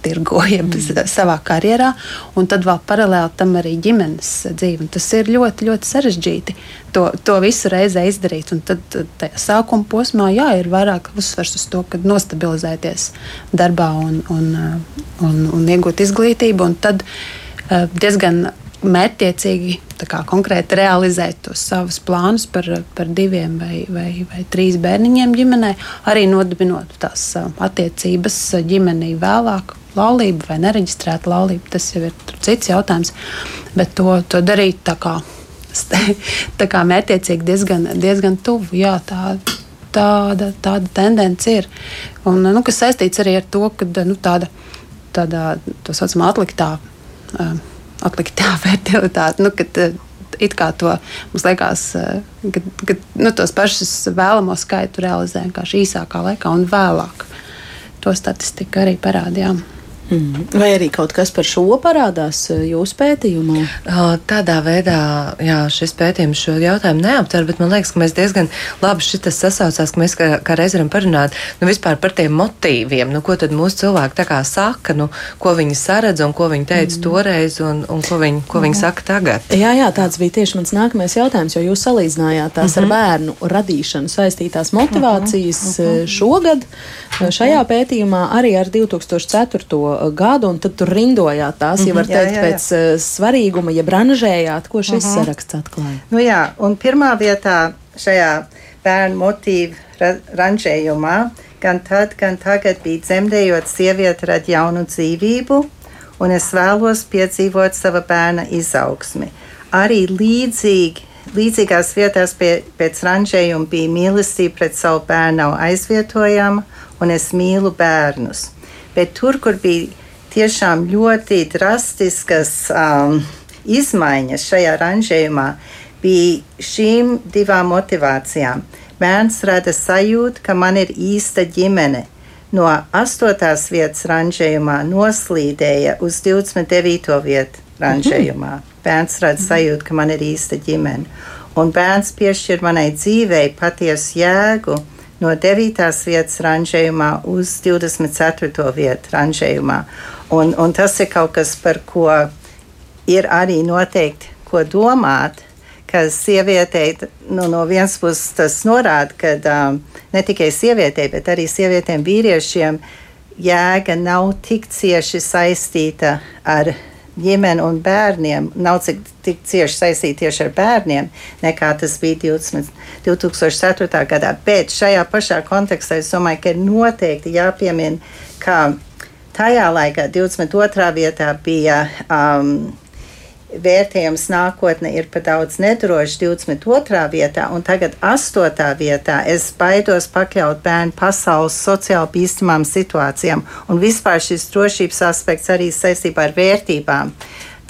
Uh, tirgojam mm. savā karjerā, un tad vēl paralēli tam arī ģimenes dzīve. Un tas ir ļoti, ļoti sarežģīti to, to visu reizē izdarīt. Un tad tajā sākuma posmā jā, ir vairāk uzsvers uz to, ka nostabilizēties darbā un, un, un, un iegūt izglītību. Un tad diezgan mērķiecīgi, konkrēti realizēt tos savus plānus par, par diviem vai, vai, vai trīs bērniņiem ģimenē, arī nodibinot tās attiecības ģimenī vēlāk. Laulība vai nereģistrēta laulība, tas jau ir cits jautājums. Bet to, to darīt tā kā, (laughs) tā kā mērķiecīgi diezgan, diezgan tuvu. Jā, tā, tāda, tāda tendence ir. Un, nu, kas saistīts arī ar to, ka nu, tāda, tāda tā saucamā atliktā. Uh, atliktā (laughs) fertilitāte. Nu, kad, eh, It kā to mums liekas, eh, ka, ka nu, tos pašus vēlamos skaitu realizē vienkārši īsākā laikā un vēlāk. To statistika arī parādījām. Mm. Vai arī kaut kas par šo parādās eh, jūsu pētījumā? Tādā veidā, jā, šis pētījums šo jautājumu neaptver, bet man liekas, ka mēs diezgan labi šitas sasaucās, ka mēs kā, kā reiz varam parunāt nu, vispār par tiem motīviem, nu, ko tad mūsu cilvēki tā kā saka, nu, ko viņi saredz un ko viņi teica mm. toreiz un, un ko viņi, ko viņi saka tagad. Jā, jā, tāds bija tieši mans nākamais jautājums, jo jūs salīdzinājāt tās mm -hmm. ar mhm. bērnu radīšanu saistītās motivācijas mm -hmm. šogad šajā pētījumā arī ar 2004 gadu, un tad tur rindojāt tās, ja var teikt, jā, jā, jā. pēc uh, svarīguma, ja branžējāt, ko šis uh mhm. -huh. saraksts atklāja. Nu jā, un pirmā vietā šajā bērnu motīvu ra ranžējumā gan tad, gan tagad bija dzemdējot sievieti rad jaunu dzīvību, un es vēlos piedzīvot sava bērna izaugsmi. Arī līdzīgi Līdzīgās vietās pie, pēc ranžējuma bija mīlestība pret savu bērnu nav aizvietojama, un es mīlu bērnus bet tur, kur bija tiešām ļoti drastiskas um, izmaiņas šajā ranžējumā, bija šīm divām motivācijām. Bērns rada sajūtu, ka man ir īsta ģimene. No 8. vietas ranžējumā noslīdēja uz 29. vietu ranžējumā. Bērns rada sajūtu, ka man ir īsta ģimene. Un bērns piešķir manai dzīvei patiesu jēgu no 9. vietas ranžējumā uz 24. vietu ranžējumā. Un, un tas ir kaut kas, par ko ir arī noteikti ko domāt. Ka sievietei nu, no vienas puses tas norāda, ka um, ne tikai sievietei, bet arī sievietēm, vīriešiem jēga nav tik cieši saistīta ar ģimeni un bērniem nav cik, tik cieši saistīti tieši ar bērniem, nekā tas bija 20, 2004. gadā. Bet šajā pašā kontekstā es domāju, ka ir noteikti jāpiemina, ka tajā laikā 22. vietā bija. Um, vērtējums nākotne ir par daudz nedrošs 22. vietā, un tagad 8. vietā es baidos pakļaut bērnu pasaules sociāli bīstamām situācijām, un vispār šis drošības aspekts arī saistībā ar vērtībām.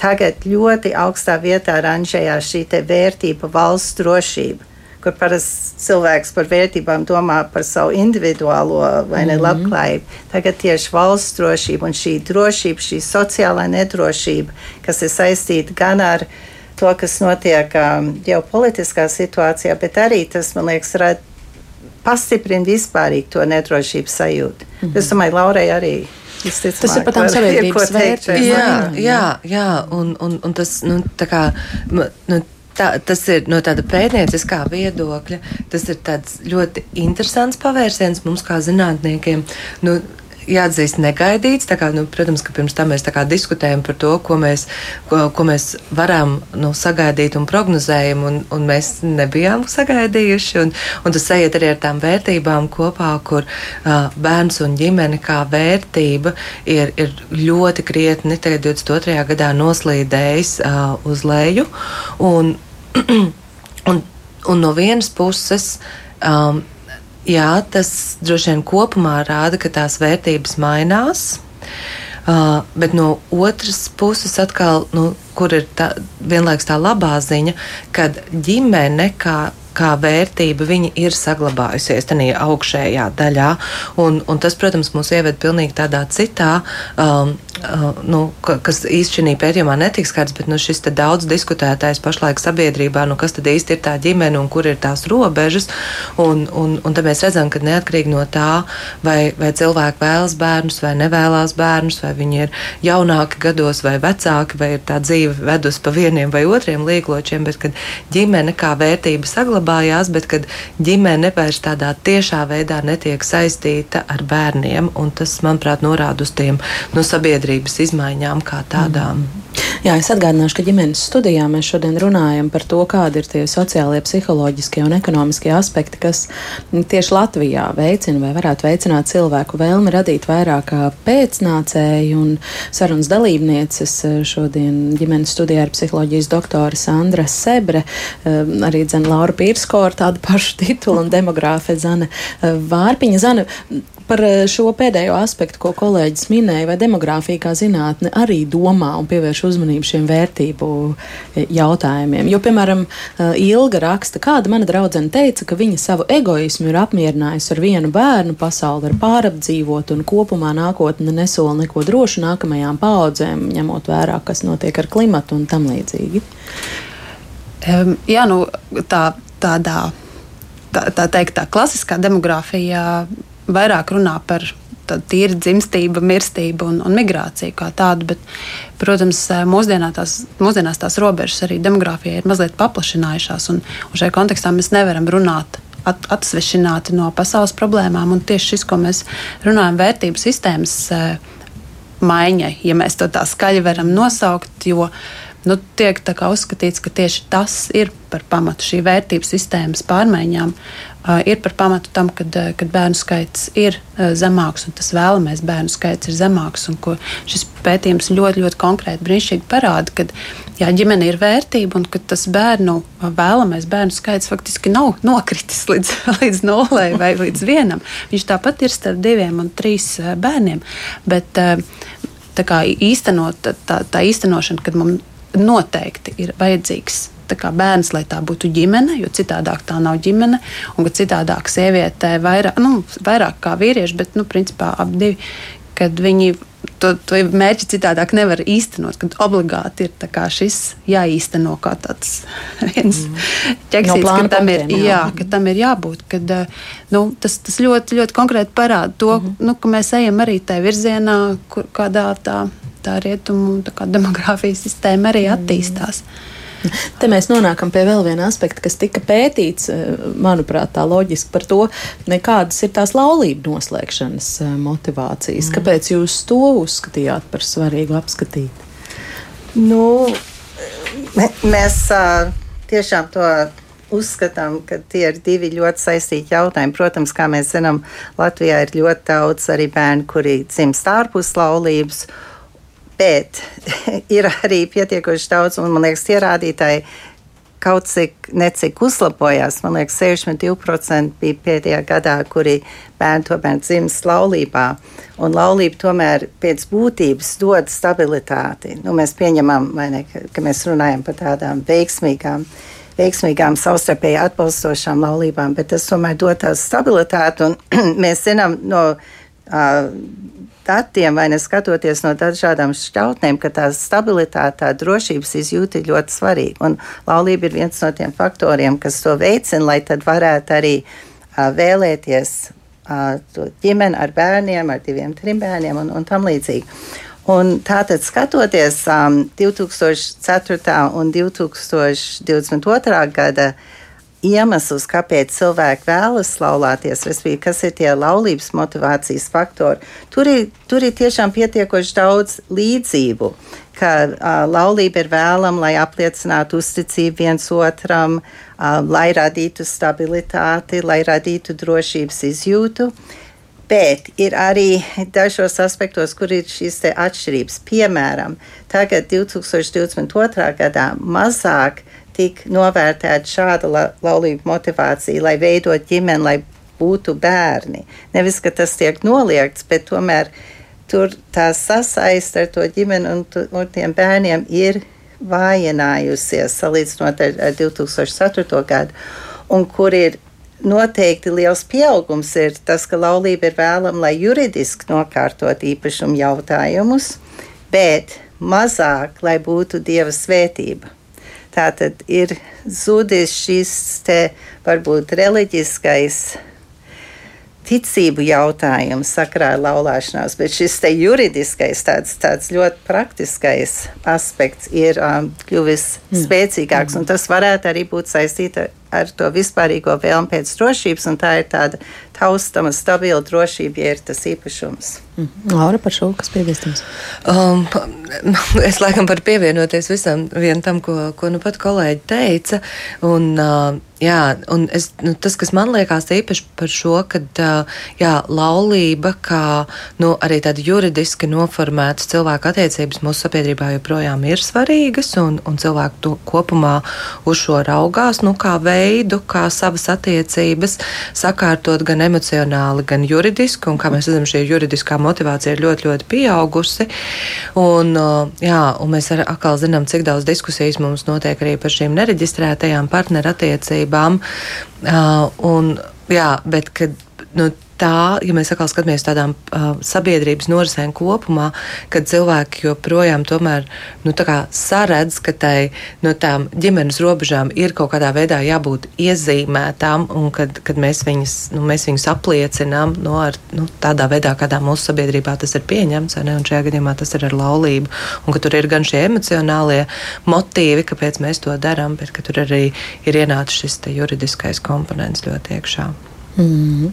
Tagad ļoti augstā vietā ranžējās šī vērtība valsts drošība kur parasti cilvēks par vērtībām domā par savu individuālo vai ne mhm. labklājību. Tagad tieši valsts drošība un šī drošība, šī sociālā nedrošība, kas ir saistīta gan ar to, kas notiek um, ģeopolitiskā situācijā, bet arī tas, man liekas, rada pastiprina vispārīgi to nedrošības sajūtu. Mm -hmm. Es domāju, Laurai arī. Izticamāk, tas ir pat tām sabiedrības vērtībām. Jā, jā, jā, un, un, un tas, nu, tā kā, nu, Tā, tas ir no tāda pētnieciskā viedokļa. Tas ir ļoti interesants pavērsiens mums, kā zinātniekiem. Nu, jāatzīst, negaidīts. Kā, nu, protams, ka pirms tam mēs diskutējam par to, ko mēs, ko, ko mēs varam nu, sagaidīt un prognozējam, un, un mēs nebijām sagaidījuši. Un, un tas ejiet arī ar tām vērtībām kopā, kur uh, bērns un ģimene kā vērtība ir, ir ļoti krietni, tagad 22. gadā noslīdējis uh, uz leju. Un, (clears throat) un, un no vienas puses. Um, Jā, tas droši vien kopumā rāda, ka tās vērtības mainās. Uh, bet no otras puses, atkal, nu, kur ir tā, vienlaikus tā labā ziņa, kad ģimene kā kā vērtība ir saglabājusies tajā augšējā daļā. Un, un tas, protams, mūs ieved pilnīgi tādā citā, um, nu, kas īsti šī pētījumā netiks skarts, bet nu, šis daudz diskutētais pašlaik sabiedrībā, nu, kas tad īsti ir tā ģimene un kur ir tās robežas. Un, un, un tad mēs redzam, ka neatkarīgi no tā, vai, vai cilvēki vēlas bērnus vai nevēlas bērnus, vai viņi ir jaunāki gados vai vecāki, vai ir tā dzīve vedus pa vieniem vai otriem liekločiem, bet kad ģimene kā vērtība saglabājās, bet kad ģimene vairs tādā tiešā veidā netiek saistīta ar bērniem, un tas, manuprāt, norāda uz tiem no sabiedrības izmaiņām kā tādām. Mm. Jā, es atgādināšu, ka ģimenes studijā mēs šodien runājam par to, kādi ir tie sociālie, psiholoģiskie un ekonomiskie aspekti, kas tieši Latvijā veicina vai varētu veicināt cilvēku vēlmi radīt vairāk pēcnācēju. Un sarunas dalībnieces šodien ģimenes studijā ir psiholoģijas doktore Sandra Sebre, arī dzene Laura Pīrsko ar tādu pašu titulu un demogrāfe Zane Vārpiņa. Zane, Par eh, šo pēdējo aspektu, ko kolēģis minēja, vai demogrāfija kā zinātne arī domā un pievērš uzmanību šiem vērtību eh, jautājumiem. Jo, piemēram, eh, Ilga raksta, kāda mana draudzene teica, ka viņa savu egoismu ir apmierinājusi ar vienu bērnu, pasauli ir pārapdzīvot un kopumā nākotne nesola neko drošu nākamajām paudzēm, ņemot vērā, kas notiek ar klimatu un tam līdzīgi. Um, jā, nu tā, tādā. Tā, tā teikt, tā klasiskā demogrāfija vairāk runā par tīri dzimstību, mirstību un, un migrāciju kā tādu. Bet, protams, mūsdienā tās, mūsdienās tās robežas arī demogrāfijai ir mazliet paplašinājušās. Un, un šajā kontekstā mēs nevaram runāt at, atsvešināti no pasaules problēmām. Un tieši šis, ko mēs runājam, vērtību sistēmas maiņai, ja mēs to tā skaļi varam nosaukt. Jo, nu, tiek uzskatīts, ka tieši tas ir par pamatu šī vērtību sistēmas pārmaiņām ir par pamatu tam, kad, kad bērnu skaits ir zemāks un tas vēlamais bērnu skaits ir zemāks. Šis pētījums ļoti, ļoti konkrēti brīnišķīgi parāda, ka jā, ģimene ir vērtība un ka tas bērnu vēlamais bērnu skaits faktiski nav nokritis (laughs) līdz, līdz nulē vai līdz vienam. Viņš tāpat ir starp diviem un trīs bērniem. Bet, tā kā īstenot, tā, tā īstenošana, kad mums noteikti ir vajadzīgs bērns, lai tā būtu ģimene, jo citādāk tā nav ģimene. Un ka citādāk sieviete vairāk, nu, vairāk kā vīrieši, bet nu, principā ap divi, kad viņi to, to mērķi citādāk nevar īstenot, kad obligāti ir šis jāīsteno kā tāds (laughs) viens mm. ķeksīts, no ka, tam ir, jā. Ka tam ir jābūt. Kad, nu, tas, tas ļoti, ļoti konkrēti parāda to, mm -hmm. nu, ka mēs ejam arī tajā virzienā, kur kādā tā, tā rietumu tā demogrāfijas sistēma arī attīstās. Mm. (laughs) Te mēs nonākam pie vēl viena aspekta, kas tika pētīts, eh, manuprāt, tā loģiski par to, kādas ir tās laulību noslēgšanas eh, motivācijas. Mm. Kāpēc jūs to uzskatījāt par svarīgu apskatīt? Nu, mēs tiešām to uzskatām, ka tie ir divi ļoti saistīti jautājumi. Protams, kā mēs zinām, Latvijā ir ļoti daudz arī bērnu, kuri dzimst ārpus laulības. Bet (laughs) ir arī pietiekoši daudz, un man liekas, tie rādītāji kaut cik necik uzlabojās. Man liekas, 62% bija pēdējā gadā, kuri bērni tomēr dzimst laulībā. Un laulība tomēr pēc būtības dod stabilitāti. Nu, mēs pieņemam, ne, ka, mēs runājam par tādām veiksmīgām. Veiksmīgām, savstarpēji atbalstošām laulībām, bet tas tomēr dod tādu stabilitāti. (clears throat) mēs zinām no uh, datiem, vai neskatoties no dažādām šķautnēm, ka tā stabilitāte, tā drošības izjūta ir ļoti svarīga. Un laulība ir viens no tiem faktoriem, kas to veicina, lai tad varētu arī uh, vēlēties uh, ģimeni ar bērniem, ar diviem, trim bērniem un, un tam līdzīgi. Un tātad, skatoties um, 2004. un 2022. gada iemeslus, kāpēc cilvēki vēlas laulāties, respektīvi, kas ir tie laulības motivācijas faktori. Tur ir, tur ir tiešām pietiekoši daudz līdzību, ka uh, laulība ir vēlama, lai apliecinātu uzticību viens otram, uh, lai radītu stabilitāti, lai radītu drošības izjūtu. Bet ir arī dažos aspektos, kur ir šīs atšķirības. Piemēram, tagad, 2022. gadā, mazāk tika novērtēta šāda la, laulība motivācija, lai veidot ģimeni, lai būtu bērni. Nevis, ka tas tiek noliegts, bet tomēr tur tā sasaiste ar to ģimeni un, un tiem bērniem ir vājinājusies salīdzinot ar, ar 2004. gadu, un kur ir noteikti liels pieaugums ir tas, ka laulība ir vēlama, lai juridiski nokārtot īpašumu jautājumus, bet mazāk, lai būtu dieva svētība. Tā tad ir zudis šis te varbūt reliģiskais ticību jautājums sakrā laulāšanās, bet šis te juridiskais, tāds, tāds ļoti praktiskais aspekts ir um, kļuvis mm. spēcīgāks, un tas varētu arī būt saistīta ar to vispārīgo vēlmu pēc drošības, un tā ir tāda taustama, stabila drošība, ja ir tas īpašums. Mm. Laura, par šo kas piebilstams? Um, (laughs) es laikam varu pievienoties visam tam, ko, ko nu pat kolēģi teica. Un, uh, jā, un es, nu, tas, kas man liekas īpaši par šo, kad uh, jā, laulība, kā nu, arī tāda juridiski noformēta cilvēku attiecības mūsu sabiedrībā joprojām ir svarīgas, un, un cilvēku to kopumā uz šo raugās, nu, kā veidu, kā savas attiecības sakārtot gan emocionāli, gan juridiski, un kā mēs redzam, šī juridiskā motivācija ir ļoti, ļoti pieaugusi. Un, jā, un mēs arī atkal zinām, cik daudz diskusijas mums notiek arī par šīm nereģistrētajām partnerattiecībām. Un, jā, bet, kad, nu, tā, ja mēs atkal skatāmies tādām uh, sabiedrības norisēm kopumā, kad cilvēki joprojām tomēr nu, saredz, ka tai no tām ģimenes robežām ir kaut kādā veidā jābūt iezīmētām, un kad, kad mēs, viņas, nu, mēs viņus apliecinām nu, ar, nu, tādā veidā, kādā mūsu sabiedrībā tas ir pieņemts, ne, un šajā gadījumā tas ir ar laulību, un ka tur ir gan šie emocionālie motīvi, kāpēc mēs to darām, bet ka tur arī ir ienācis šis juridiskais komponents ļoti iekšā. Mm.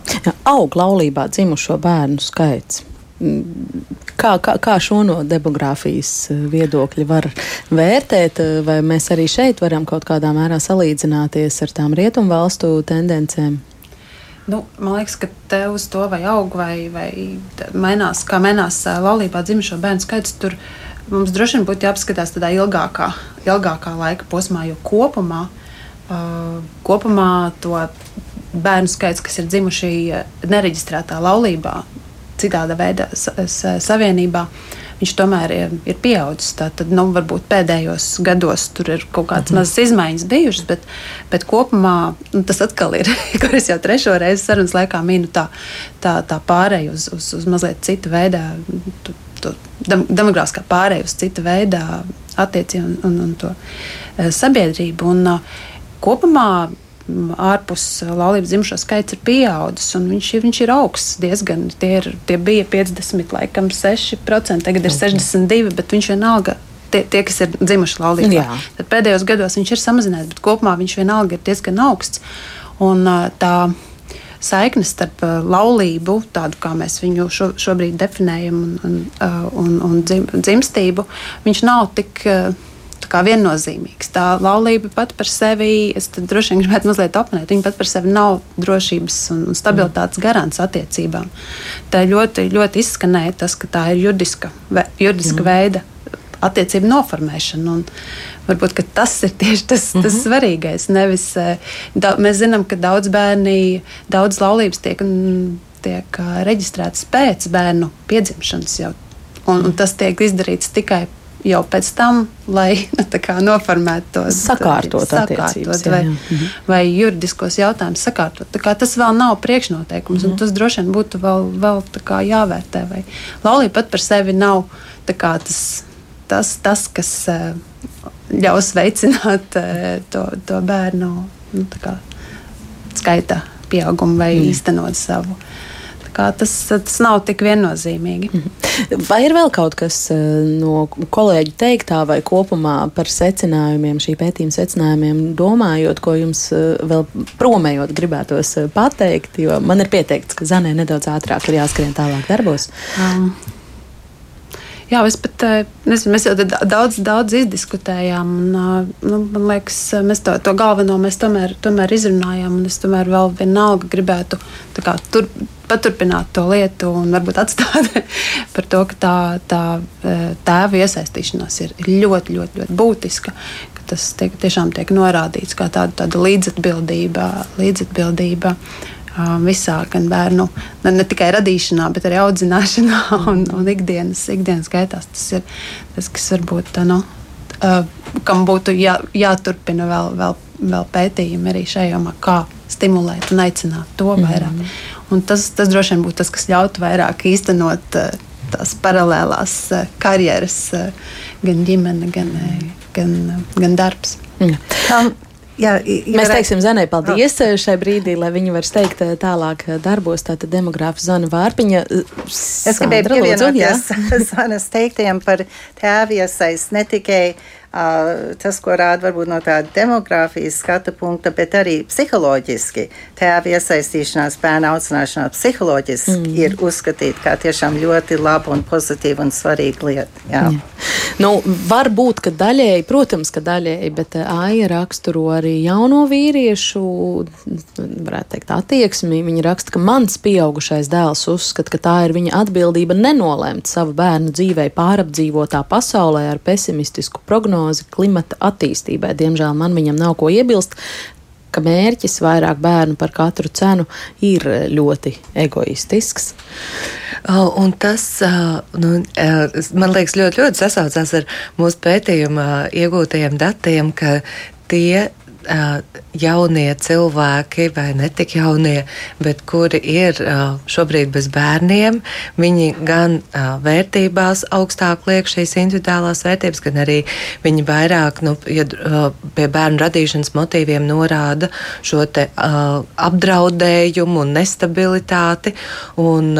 Aug laulībā dzimušo bērnu skaits. Mm. Kā, kā, kā šo no demogrāfijas eh, viedokļa var vērtēt, eh, vai mēs arī šeit varam kaut kādā mērā salīdzināties ar tām rietumu valstu tendencēm? Nu, man liekas, ka te uz to vai aug, vai, vai mainās, kā mainās eh, laulībā dzimušo bērnu skaits. Tur mums droši vien būtu jāapskatās tādā ilgākā, ilgākā laika posmā, jo kopumā, uh, kopumā to bērnu skaits, kas ir dzimuši nereģistrētā laulībā, citāda veida savienībā, viņš tomēr ir, ir pieaudzis. Tad, nu, varbūt pēdējos gados tur ir kaut kādas mhm. mazas izmaiņas bijušas, bet, bet kopumā nu, tas atkal ir, (laughs) kur es jau trešo reizi sarunas laikā minu tā, tā, tā pārēju uz, uz, uz mazliet citu veidu. Demogrāfiskā pārēja uz citu veidu attiecību un, un, un to e, sabiedrību. Un, uh, kopumā ārpus laulības dzimšanas skaits ir pieaudzis, un viņš, viņš ir augsts diezgan. Tie, ir, tie bija 50, laikam 6%, tagad ir 62%, bet viņš vienalga. Tie, tie, kas ir dzimuši laulībā, tad pēdējos gados viņš ir samazinājies, bet kopumā viņš vienalga ir diezgan augsts. Un, tā saikne starp laulību, tādu kā mēs viņu šo, šobrīd definējam, un, un, un, un dzim, dzimstību, viņš nav tik kā viennozīmīgs. Tā laulība pat par sevi, es droši vien gribētu mazliet apmanīt, viņa pat par sevi nav drošības un stabilitātes mm. garants attiecībām. Tā ļoti, ļoti izskanēja tas, ka tā ir juridiska, juridiska mm. veida attiecību noformēšana. Un varbūt tas ir tieši tas, tas mm -hmm. svarīgais. Nevis, eh, da, mēs zinām, ka daudz bērni, daudz laulības tiek, tiek eh, reģistrētas pēc bērnu piedzimšanas jau. Un, un tas tiek izdarīts tikai jau pēc tam, lai (laughs) nu, noformētu to sakārtot, sakārtot vai, jā, jā. vai juridiskos jautājumus sakārtot. Tas vēl nav priekšnoteikums, mm. un tas droši vien būtu vēl, vēl jāvērtē. Vai laulība pat par sevi nav tas, tas, tas kas eh, ļaus veicināt eh, to, to bērnu nu, kā, skaita pieaugumu vai mm. īstenot savu tas, tas nav tik viennozīmīgi. Mhm. Vai ir vēl kaut kas eh, no kolēģa teiktā vai kopumā par secinājumiem, šī pētījuma secinājumiem, domājot, ko jums eh, vēl promējot gribētos eh, pateikt? Jo man ir pieteikts, ka Zanē nedaudz ātrāk ir jāskrien tālāk darbos. Um. Jā, es pat nezinu, mēs jau daudz, daudz izdiskutējām. Un, nu, man liekas, mēs to, to galveno mēs tomēr, tomēr izrunājām. Es tomēr vēl vienalga gribētu kā, tur, paturpināt to lietu un varbūt atstāt (laughs) par to, ka tā, tā tēva iesaistīšanās ir ļoti, ļoti, ļoti būtiska. Tas tiek, tiešām tiek norādīts kā tāda, tāda līdzatbildība. līdzatbildība visā, gan bērnu, ne, ne tikai radīšanā, bet arī audzināšanā (laughs) un, un ikdienas, ikdienas gaitās. Tas ir tas, kas varbūt nu, kam būtu jā, jāturpina vēl, vēl, vēl pētījumi arī šajā jomā, kā stimulēt un aicināt to vairāk. Mm -hmm. Un tas, tas droši vien būtu tas, kas ļautu vairāk īstenot tās paralēlās karjeras, gan ģimene, gan, gan, gan darbs. Mm. Um, Jā, jā, Mēs teiksim Zanai paldies oh. šai brīdī, lai viņi var steigt eh, tālāk eh, darbos. Tātad demogrāfa Zana Vārpiņa. Es gribēju pievienoties (laughs) Zanas teiktiem par tēvu iesaist ne tikai tas, ko rāda varbūt no tāda demogrāfijas skatu punkta, bet arī psiholoģiski. Tēva iesaistīšanās bērnu audzināšanā psiholoģiski mm. ir uzskatīta kā tiešām ļoti laba un pozitīva un svarīga lieta. Jā. Jā. Nu, varbūt, ka daļēji, protams, ka daļēji, bet AIA raksturo arī jauno vīriešu, varētu teikt, attieksmi. Viņa raksta, ka mans pieaugušais dēls uzskata, ka tā ir viņa atbildība nenolēmt savu bērnu dzīvē pārapdzīvotā pasaulē ar pesimistisku prognozi prognozi klimata attīstībai. Diemžēl man viņam nav ko iebilst ka mērķis vairāk bērnu par katru cenu ir ļoti egoistisks. Un tas, nu, man liekas, ļoti, ļoti sasaucās ar mūsu pētījumā iegūtajiem datiem, ka tie jaunie cilvēki, vai ne tik jaunie, bet kuri ir šobrīd bez bērniem, viņi gan vērtībās augstāk liek šīs individuālās vērtības, gan arī viņi vairāk nu, ja, pie bērnu radīšanas motīviem norāda šo te apdraudējumu un nestabilitāti. Un,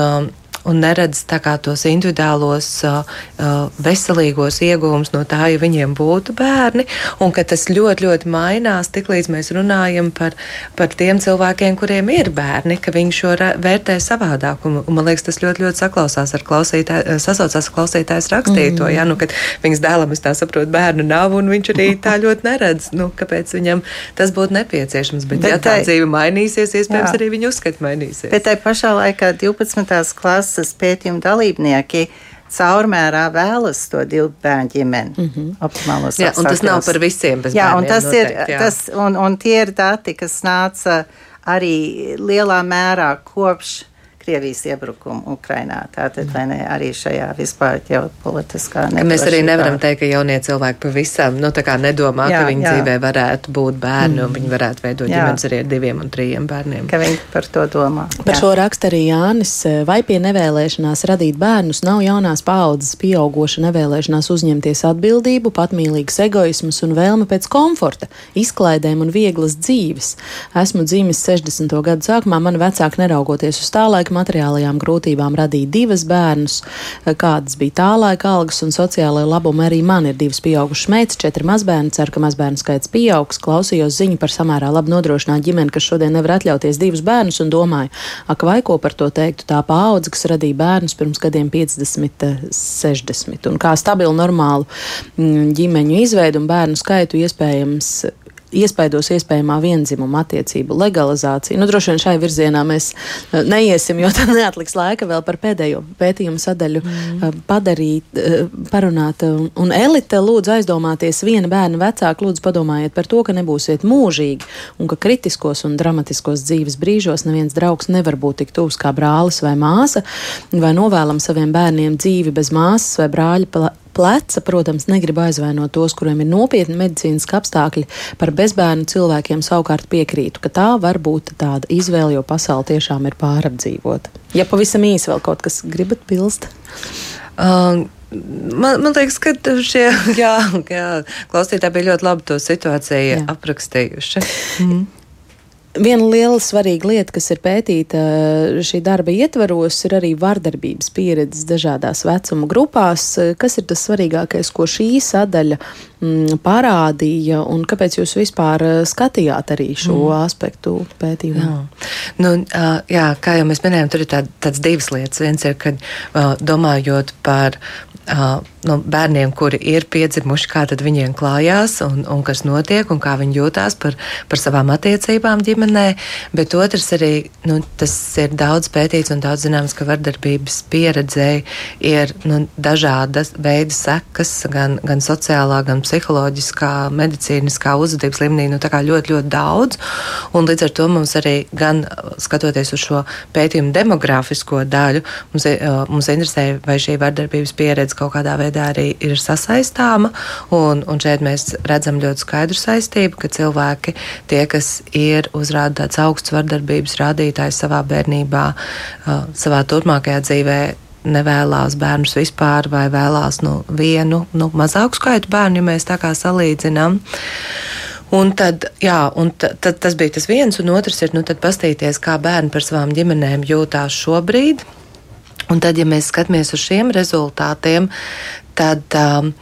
un neredz tos individuālos, uh, uh, veselīgos iegūmus no tā, ja viņiem būtu bērni, un ka tas ļoti, ļoti mainās, tiklīdz mēs runājam par, par tiem cilvēkiem, kuriem ir bērni, ka viņi šo vērtē savādāk. Un, un man liekas, tas ļoti, ļoti saklausās ar klausītāju, sasaucās ar klausītājs rakstīto, mm. ja, nu, kad viņas dēlam, es tā saprotu, bērnu nav, un viņš arī tā ļoti neredz, nu, kāpēc viņam tas būtu nepieciešams. Bet, bet ja tā tai, dzīve mainīsies, iespējams, jā. arī viņa uzskati mainīsies. Bet tai pašā laikā 12. klases klases pētījuma dalībnieki caurmērā vēlas to divu bērnu ģimeni. Mm -hmm. Optimālos jā, un tas nav par visiem. Jā, un tas noteikti, ir, jā. tas, un, un tie ir dati, kas nāca arī lielā mērā kopš Krievijas iebrukumu Ukrainā. Tātad ne, arī šajā vispār ģeopolitiskā nedrošībā. Mēs arī nevaram teikt, ka jaunie cilvēki pavisam nu, nedomā, jā, ka viņu jā. dzīvē varētu būt bērni mm. un viņi varētu veidot jā. ģimenes arī ar diviem un trījiem bērniem. Ka viņi par to domā. Par jā. šo raksta arī Jānis. Vai pie nevēlēšanās radīt bērnus nav jaunās paaudzes pieaugoša nevēlēšanās uzņemties atbildību, patmīlīgs egoisms un vēlme pēc komforta, izklaidēm un vieglas dzīves? Esmu dzimis 60. gadu sākumā, mani vecāki neraugoties uz tā laika laika materiālajām grūtībām radīja divas bērnus, kādas bija tā laika algas un sociālai labumi. Arī man ir divas pieaugušas meitas, četri mazbērni. Ceru, ka mazbērnu skaits pieaugs. Klausījos ziņu par samērā labi nodrošinātu ģimeni, kas šodien nevar atļauties divus bērnus, un domāju, ak, vai ko par to teiktu tā paudze, kas radīja bērnus pirms gadiem 50, 60. Un kā stabilu, normālu mm, ģimeņu izveidu un bērnu skaitu iespējams iespaidos iespējamā vienzimuma attiecību legalizāciju. Nu, droši vien šai virzienā mēs uh, neiesim, jo (laughs) tad neatliks laika vēl par pēdējo pētījumu sadaļu mm. Padarīt, uh, parunāt. Un elite lūdzu aizdomāties viena bērna vecāka, lūdzu padomājiet par to, ka nebūsiet mūžīgi un ka kritiskos un dramatiskos dzīves brīžos neviens draugs nevar būt tik tuvs kā brālis vai māsa, vai novēlam saviem bērniem dzīvi bez māsas vai brāļa pleca. Protams, negribu aizvainot tos, kuriem ir nopietni medicīniski apstākļi. Par bezbērnu cilvēkiem savukārt piekrītu, ka tā var būt tāda izvēle, jo pasaule tiešām ir pārapdzīvota. Ja pavisam īsi vēl kaut kas gribat pilst? Um. Man, man liekas, ka šie (laughs) jā, jā, klausītāji bija ļoti labi to situāciju jā. aprakstījuši. Mm. Viena liela svarīga lieta, kas ir pētīta eh, šī darba ietvaros, ir arī vardarbības pieredzes dažādās vecuma grupās. Kas ir tas svarīgākais, ko šī sadaļa mm, parādīja, un kāpēc jūs vispār eh, skatījāt arī šo mm. aspektu pētījumā? Jā. Nu, jā, kā jau mēs minējām, tur ir tā, tāds divas lietas. Viens ir, kad domājot par no bērniem, kuri ir piedzimuši, kā viņiem klājās un, un kas notiek un kā viņi jūtās par, par savām attiecībām ģimenē. Bet otrs arī, nu, tas ir daudz pētīts un daudz zināms, ka vardarbības pieredzēji ir nu, dažādas veida sekas, gan, gan sociālā, gan psiholoģiskā, medicīniskā uzvedības līmenī, nu, tā kā ļoti, ļoti daudz. Un līdz ar to mums arī, gan skatoties uz šo pētījumu demogrāfisko daļu, mums, mums interesē, vai šī vardarbības pieredze kaut kādā veidā arī ir sasaistāma. Un, un šeit mēs redzam ļoti skaidru saistību, ka cilvēki, tie, kas ir uzrāda tāds augsts vardarbības rādītājs savā bērnībā, uh, savā turpmākajā dzīvē, nevēlas bērnus vispār, vai vēlās nu, vienu nu, mazāku skaitu bērnu, ja mēs tā kā salīdzinām. Un tad, jā, un tad tas bija tas viens, un otrs ir nu, pastīties, kā bērni par savām ģimenēm jūtās šobrīd. Un tad, ja mēs skatāmies uz šiem rezultātiem, tad. Um,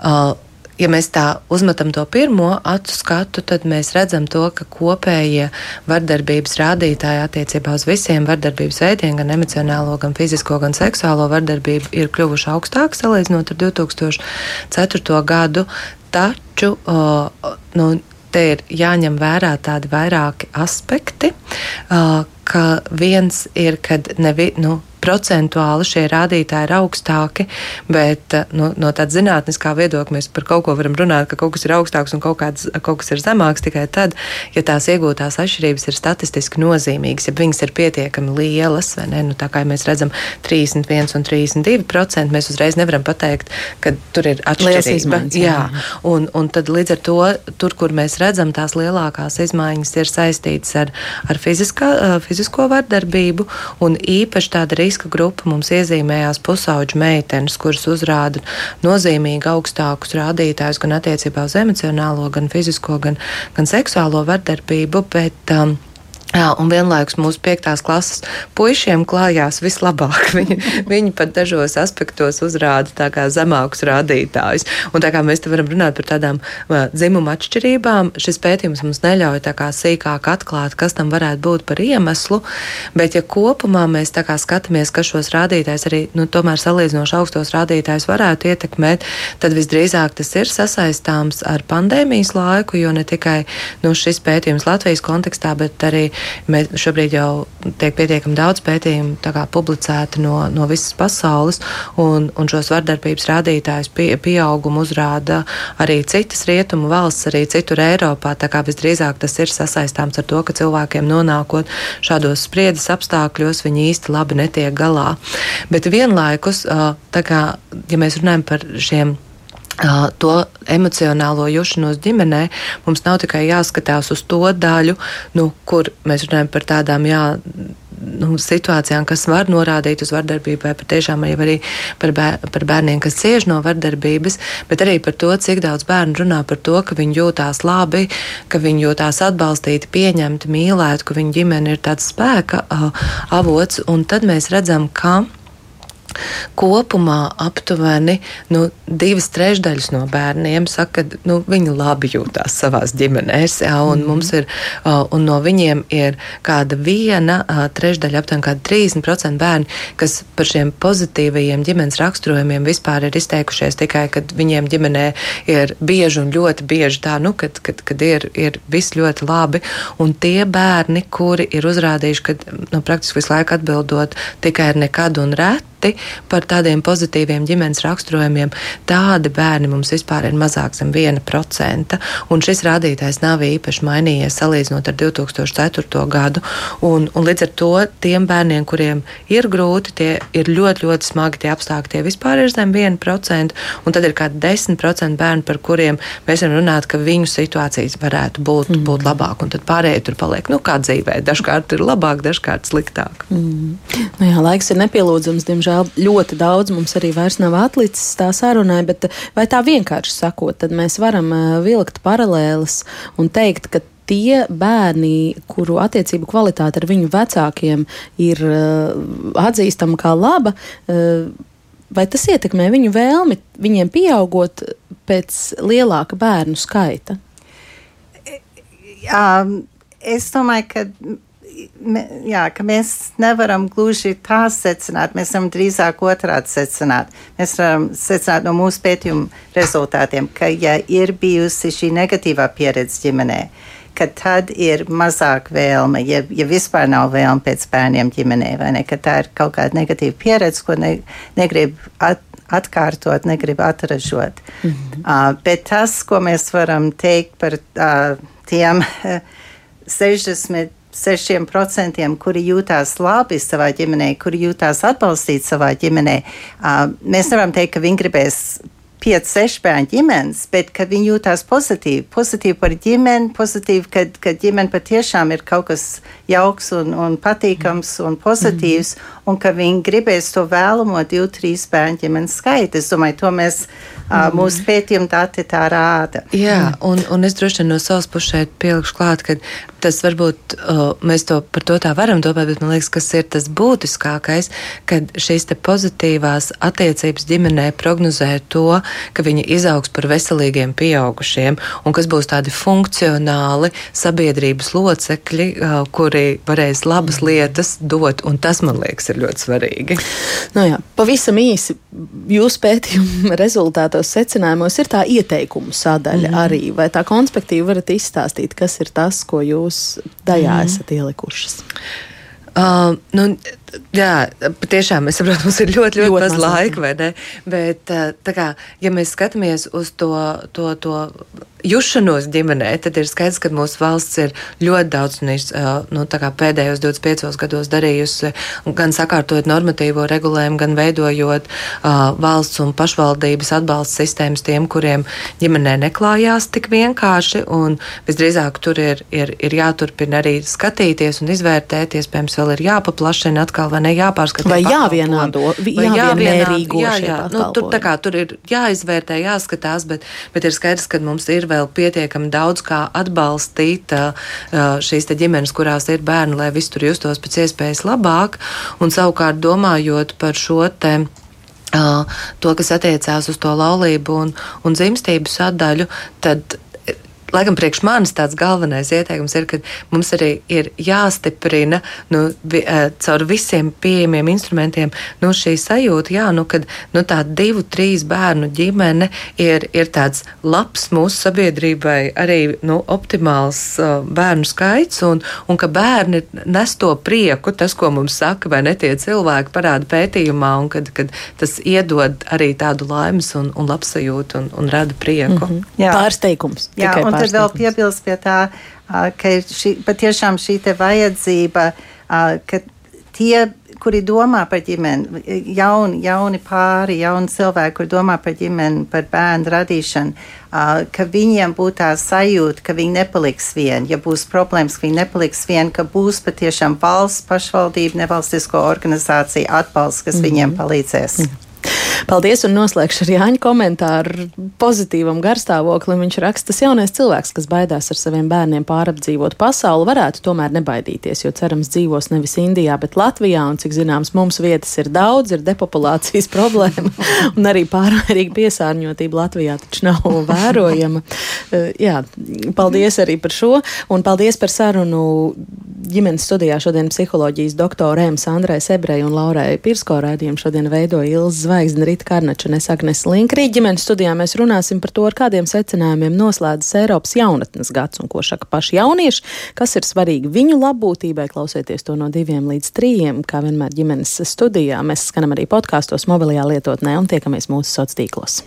uh, ja mēs tā uzmetam to pirmo acu skatu, tad mēs redzam to, ka kopējie vardarbības rādītāji attiecībā uz visiem vardarbības veidiem, gan emocionālo, gan fizisko, gan seksuālo vardarbību, ir kļuvuši augstāki salīdzinot ar 2004. gadu. Taču uh, nu, te ir jāņem vērā tādi vairāki aspekti, uh, ka viens ir, kad nevi, nu, procentuāli šie rādītāji ir augstāki, bet eh, nu, no tāda zinātniskā viedokļa mēs par kaut ko varam runāt, ka kaut kas ir augstāks un kaut, kāds, kaut kas ir zemāks tikai tad, ja tās iegūtās atšķirības ir statistiski nozīmīgas, ja viņas ir pietiekami lielas, vai ne? Nu, tā kā mēs redzam 31 un 32 procenti, mēs uzreiz nevaram pateikt, ka tur ir atšķirība. Izmaiņas, jā, jā. Un, un tad līdz ar to, tur, kur mēs redzam tās lielākās izmaiņas, ir saistītas ar, ar fiziskā, fizisko vardarbību un īpaši tāda riska riska grupa mums iezīmējās pusauģu meitenes, kuras uzrāda nozīmīgi augstākus rādītājus gan attiecībā uz emocionālo, gan fizisko, gan, gan seksuālo vardarbību. Bet, um, Jā, un vienlaikus mūsu piektās klases puišiem klājās vislabāk. (laughs) Viņi, viņi pat dažos aspektos uzrāda zemākus rādītājus. Un tā kā mēs te varam runāt par tādām dzimuma atšķirībām, šis pētījums mums neļauj sīkāk atklāt, kas tam varētu būt par iemeslu. Bet, ja kopumā mēs skatāmies, kas šos rādītājus arī nu, salīdzinoši augstos rādītājus varētu ietekmēt, tad visdrīzāk tas ir sasaistāms ar pandēmijas laiku, jo ne tikai nu, šis pētījums Latvijas kontekstā, bet arī Mēs šobrīd jau tiek pietiekami daudz pētījumu publicēti no, no visas pasaules, un, un šos vardarbības rādītājus pie, pieaugumu uzrāda arī citas rietumu valsts, arī citur Eiropā. Tā kā visdrīzāk tas ir sasaistāms ar to, ka cilvēkiem nonākot šādos spriedzes apstākļos, viņi īsti labi netiek galā. Bet vienlaikus, kā, ja mēs runājam par šiem to emocionālo jušanos ģimenē, mums nav tikai jāskatās uz to daļu, nu, kur mēs runājam par tādām, jā, nu, situācijām, kas var norādīt uz vardarbību, vai patiešām arī par, bēr, par bērniem, kas cieš no vardarbības, bet arī par to, cik daudz bērnu runā par to, ka viņi jūtās labi, ka viņi jūtās atbalstīti, pieņemti, mīlēti, ka viņu ģimene ir tāds spēka avots, un tad mēs redzam, ka Kopumā aptuveni nu, divas trešdaļas no bērniem saka, ka nu, viņi labi jūtas savā ģimenēs, jā, un, mm. -hmm. ir, un no viņiem ir kāda viena trešdaļa, aptuveni 30% bērni, kas par šiem pozitīvajiem ģimenes raksturojumiem vispār ir izteikušies tikai, kad viņiem ģimenē ir bieži un ļoti bieži tā, nu, kad, kad, kad ir, ir viss ļoti labi. Un tie bērni, kuri ir uzrādījuši, ka nu, praktiski visu laiku atbildot tikai ar nekad un reti, par tādiem pozitīviem ģimenes raksturojumiem, tādi bērni mums vispār ir mazāk zem 1%. Un šis rādītājs nav īpaši mainījies salīdzinot ar 2004. gadu. Un, un līdz ar to tiem bērniem, kuriem ir grūti, tie ir ļoti, ļoti smagi tie apstākļi, tie vispār ir zem 1%. Un tad ir kā 10% bērnu, par kuriem mēs varam runāt, ka viņu situācijas varētu būt, mm. būt labāk. Un tad pārējie tur paliek, nu, kā dzīvē. Dažkārt ir labāk, dažkārt sliktāk. Mm. Nu jā, laiks ir nepielūdzams, diemžēl ļoti daudz mums arī vairs nav atlicis tā sarunai, bet vai tā vienkārši sakot, tad mēs varam vilkt paralēles un teikt, ka tie bērni, kuru attiecību kvalitāte ar viņu vecākiem ir uh, atzīstama kā laba, uh, vai tas ietekmē viņu vēlmi viņiem pieaugot pēc lielāka bērnu skaita? Um, es domāju, ka jā, ka mēs nevaram gluži tā secināt, mēs varam drīzāk otrādi secināt. Mēs varam secināt no mūsu pētījuma rezultātiem, ka, ja ir bijusi šī negatīvā pieredze ģimenē, ka tad ir mazāk vēlme, ja, ja vispār nav vēlme pēc bērniem ģimenē, vai ne, ka tā ir kaut kāda negatīva pieredze, ko ne, negrib at, atkārtot, negrib atražot. Mm -hmm. uh, bet tas, ko mēs varam teikt par uh, tiem (laughs) uh, 60 6%, kuri jūtās labi savā ģimenē, kuri jūtās atbalstīti savā ģimenē, uh, mēs nevaram teikt, ka viņi gribēs 5, 6 bērnu ģimenes, bet ka viņi jūtās pozitīvi. Pozitīvi par ģimeni, pozitīvi, ka, ka ģimene patiešām ir kaut kas jauks un, un patīkams un pozitīvs, mm -hmm. un ka viņi gribēs to vēlamo 2, 3 bērnu ģimenes skaitu. Es domāju, to mēs, mm -hmm. mūsu pētījuma dati tā rāda. Jā, un, un es droši vien no savas puses šeit pielikšu klāt, ka tas varbūt uh, mēs to par to tā varam domāt, bet man liekas, kas ir tas būtiskākais, kad šīs pozitīvās attiecības ģimenē prognozē to, ka viņi izaugs par veselīgiem pieaugušiem un kas būs tādi funkcionāli sabiedrības locekļi, kuri varēs labas lietas dot, un tas, man liekas, ir ļoti svarīgi. Nu jā, pavisam īsi jūsu pētījuma (laughs) rezultātos secinājumos ir tā ieteikumu sadaļa mm. arī, vai tā konspektīvi varat izstāstīt, kas ir tas, ko jūs tajā mm. esat ielikušas? Uh, nu, Jā, patiešām es saprotu, mums ir ļoti, ļoti, ļoti maz laika, vai ne? Bet, kā, ja mēs skatāmies uz to, to, to jušanos ģimenē, tad ir skaidrs, ka mūsu valsts ir ļoti daudz nu, pēdējos 25 gados darījusi, gan sakārtojot normatīvo regulējumu, gan veidojot uh, valsts un pašvaldības atbalsta sistēmas tiem, kuriem ģimenē neklājās tik vienkārši. Visdrīzāk tur ir, ir, ir jāturpina arī skatīties un izvērtēt, iespējams, vēl ir jāpaplašina atkal atkal vai ne jāpārskata. Vai jāvienādo, vai jāvienmērīgo jā, jā. Nu, tur, kā, tur ir jāizvērtē, jāskatās, bet, bet ir skaidrs, ka mums ir vēl pietiekami daudz kā atbalstīt šīs ģimenes, kurās ir bērni, lai viss tur justos pēc iespējas labāk. Un savukārt domājot par šo te. To, kas attiecās uz to laulību un, un dzimstību sadaļu, tad laikam priekš manis tāds galvenais ieteikums ir, ka mums arī ir jāstiprina nu, vi, uh, caur visiem pieejamiem instrumentiem nu, šī sajūta, jā, nu, kad nu, tā divu, trīs bērnu ģimene ir, ir tāds labs mūsu sabiedrībai, arī nu, optimāls uh, bērnu skaits, un, un ka bērni nes to prieku, tas, ko mums saka, vai ne tie cilvēki parāda pētījumā, un kad, kad tas iedod arī tādu laimes un, un labsajūtu un, un rada prieku. Mm -hmm. Jā. Pārsteigums. Jā, un tad vēl piebilst pie tā, ka šī, patiešām šī vajadzība, ka tie, kuri domā par ģimeni, jauni, jauni pāri, jauni cilvēki, kuri domā par ģimeni, par bērnu radīšanu, ka viņiem būtu tā sajūta, ka viņi nepaliks vieni. Ja būs problēmas, ka viņi nepaliks vieni, ka būs patiešām valsts, pašvaldība, nevalstisko organizāciju atbalsts, kas mm -hmm. viņiem palīdzēs. Mm -hmm. Paldies, un noslēgšu ar Jāņa komentāru pozitīvam garstāvoklim. Viņš raksta, tas jaunais cilvēks, kas baidās ar saviem bērniem pārapdzīvot pasauli, varētu tomēr nebaidīties, jo cerams dzīvos nevis Indijā, bet Latvijā, un cik zināms, mums vietas ir daudz, ir depopulācijas (laughs) problēma, un arī pārmērīga piesārņotība Latvijā taču nav vērojama. Uh, jā, paldies arī par šo, un paldies par sarunu ģimenes studijā šodien psiholoģijas doktorēm Sandrai Sebrei un Laurai Pirsko raidījumu šodien veidoja Ilza Zvaigzne. Rita Karnača un es Agnes Linkrī. Ģimenes studijā mēs runāsim par to, ar kādiem secinājumiem noslēdzas Eiropas jaunatnes gads un ko saka paši jaunieši, kas ir svarīgi viņu labbūtībai, klausieties to no diviem līdz trījiem, kā vienmēr ģimenes studijā. Mēs skanam arī podkāstos, mobilajā lietotnē un tiekamies mūsu sociālos tīklos.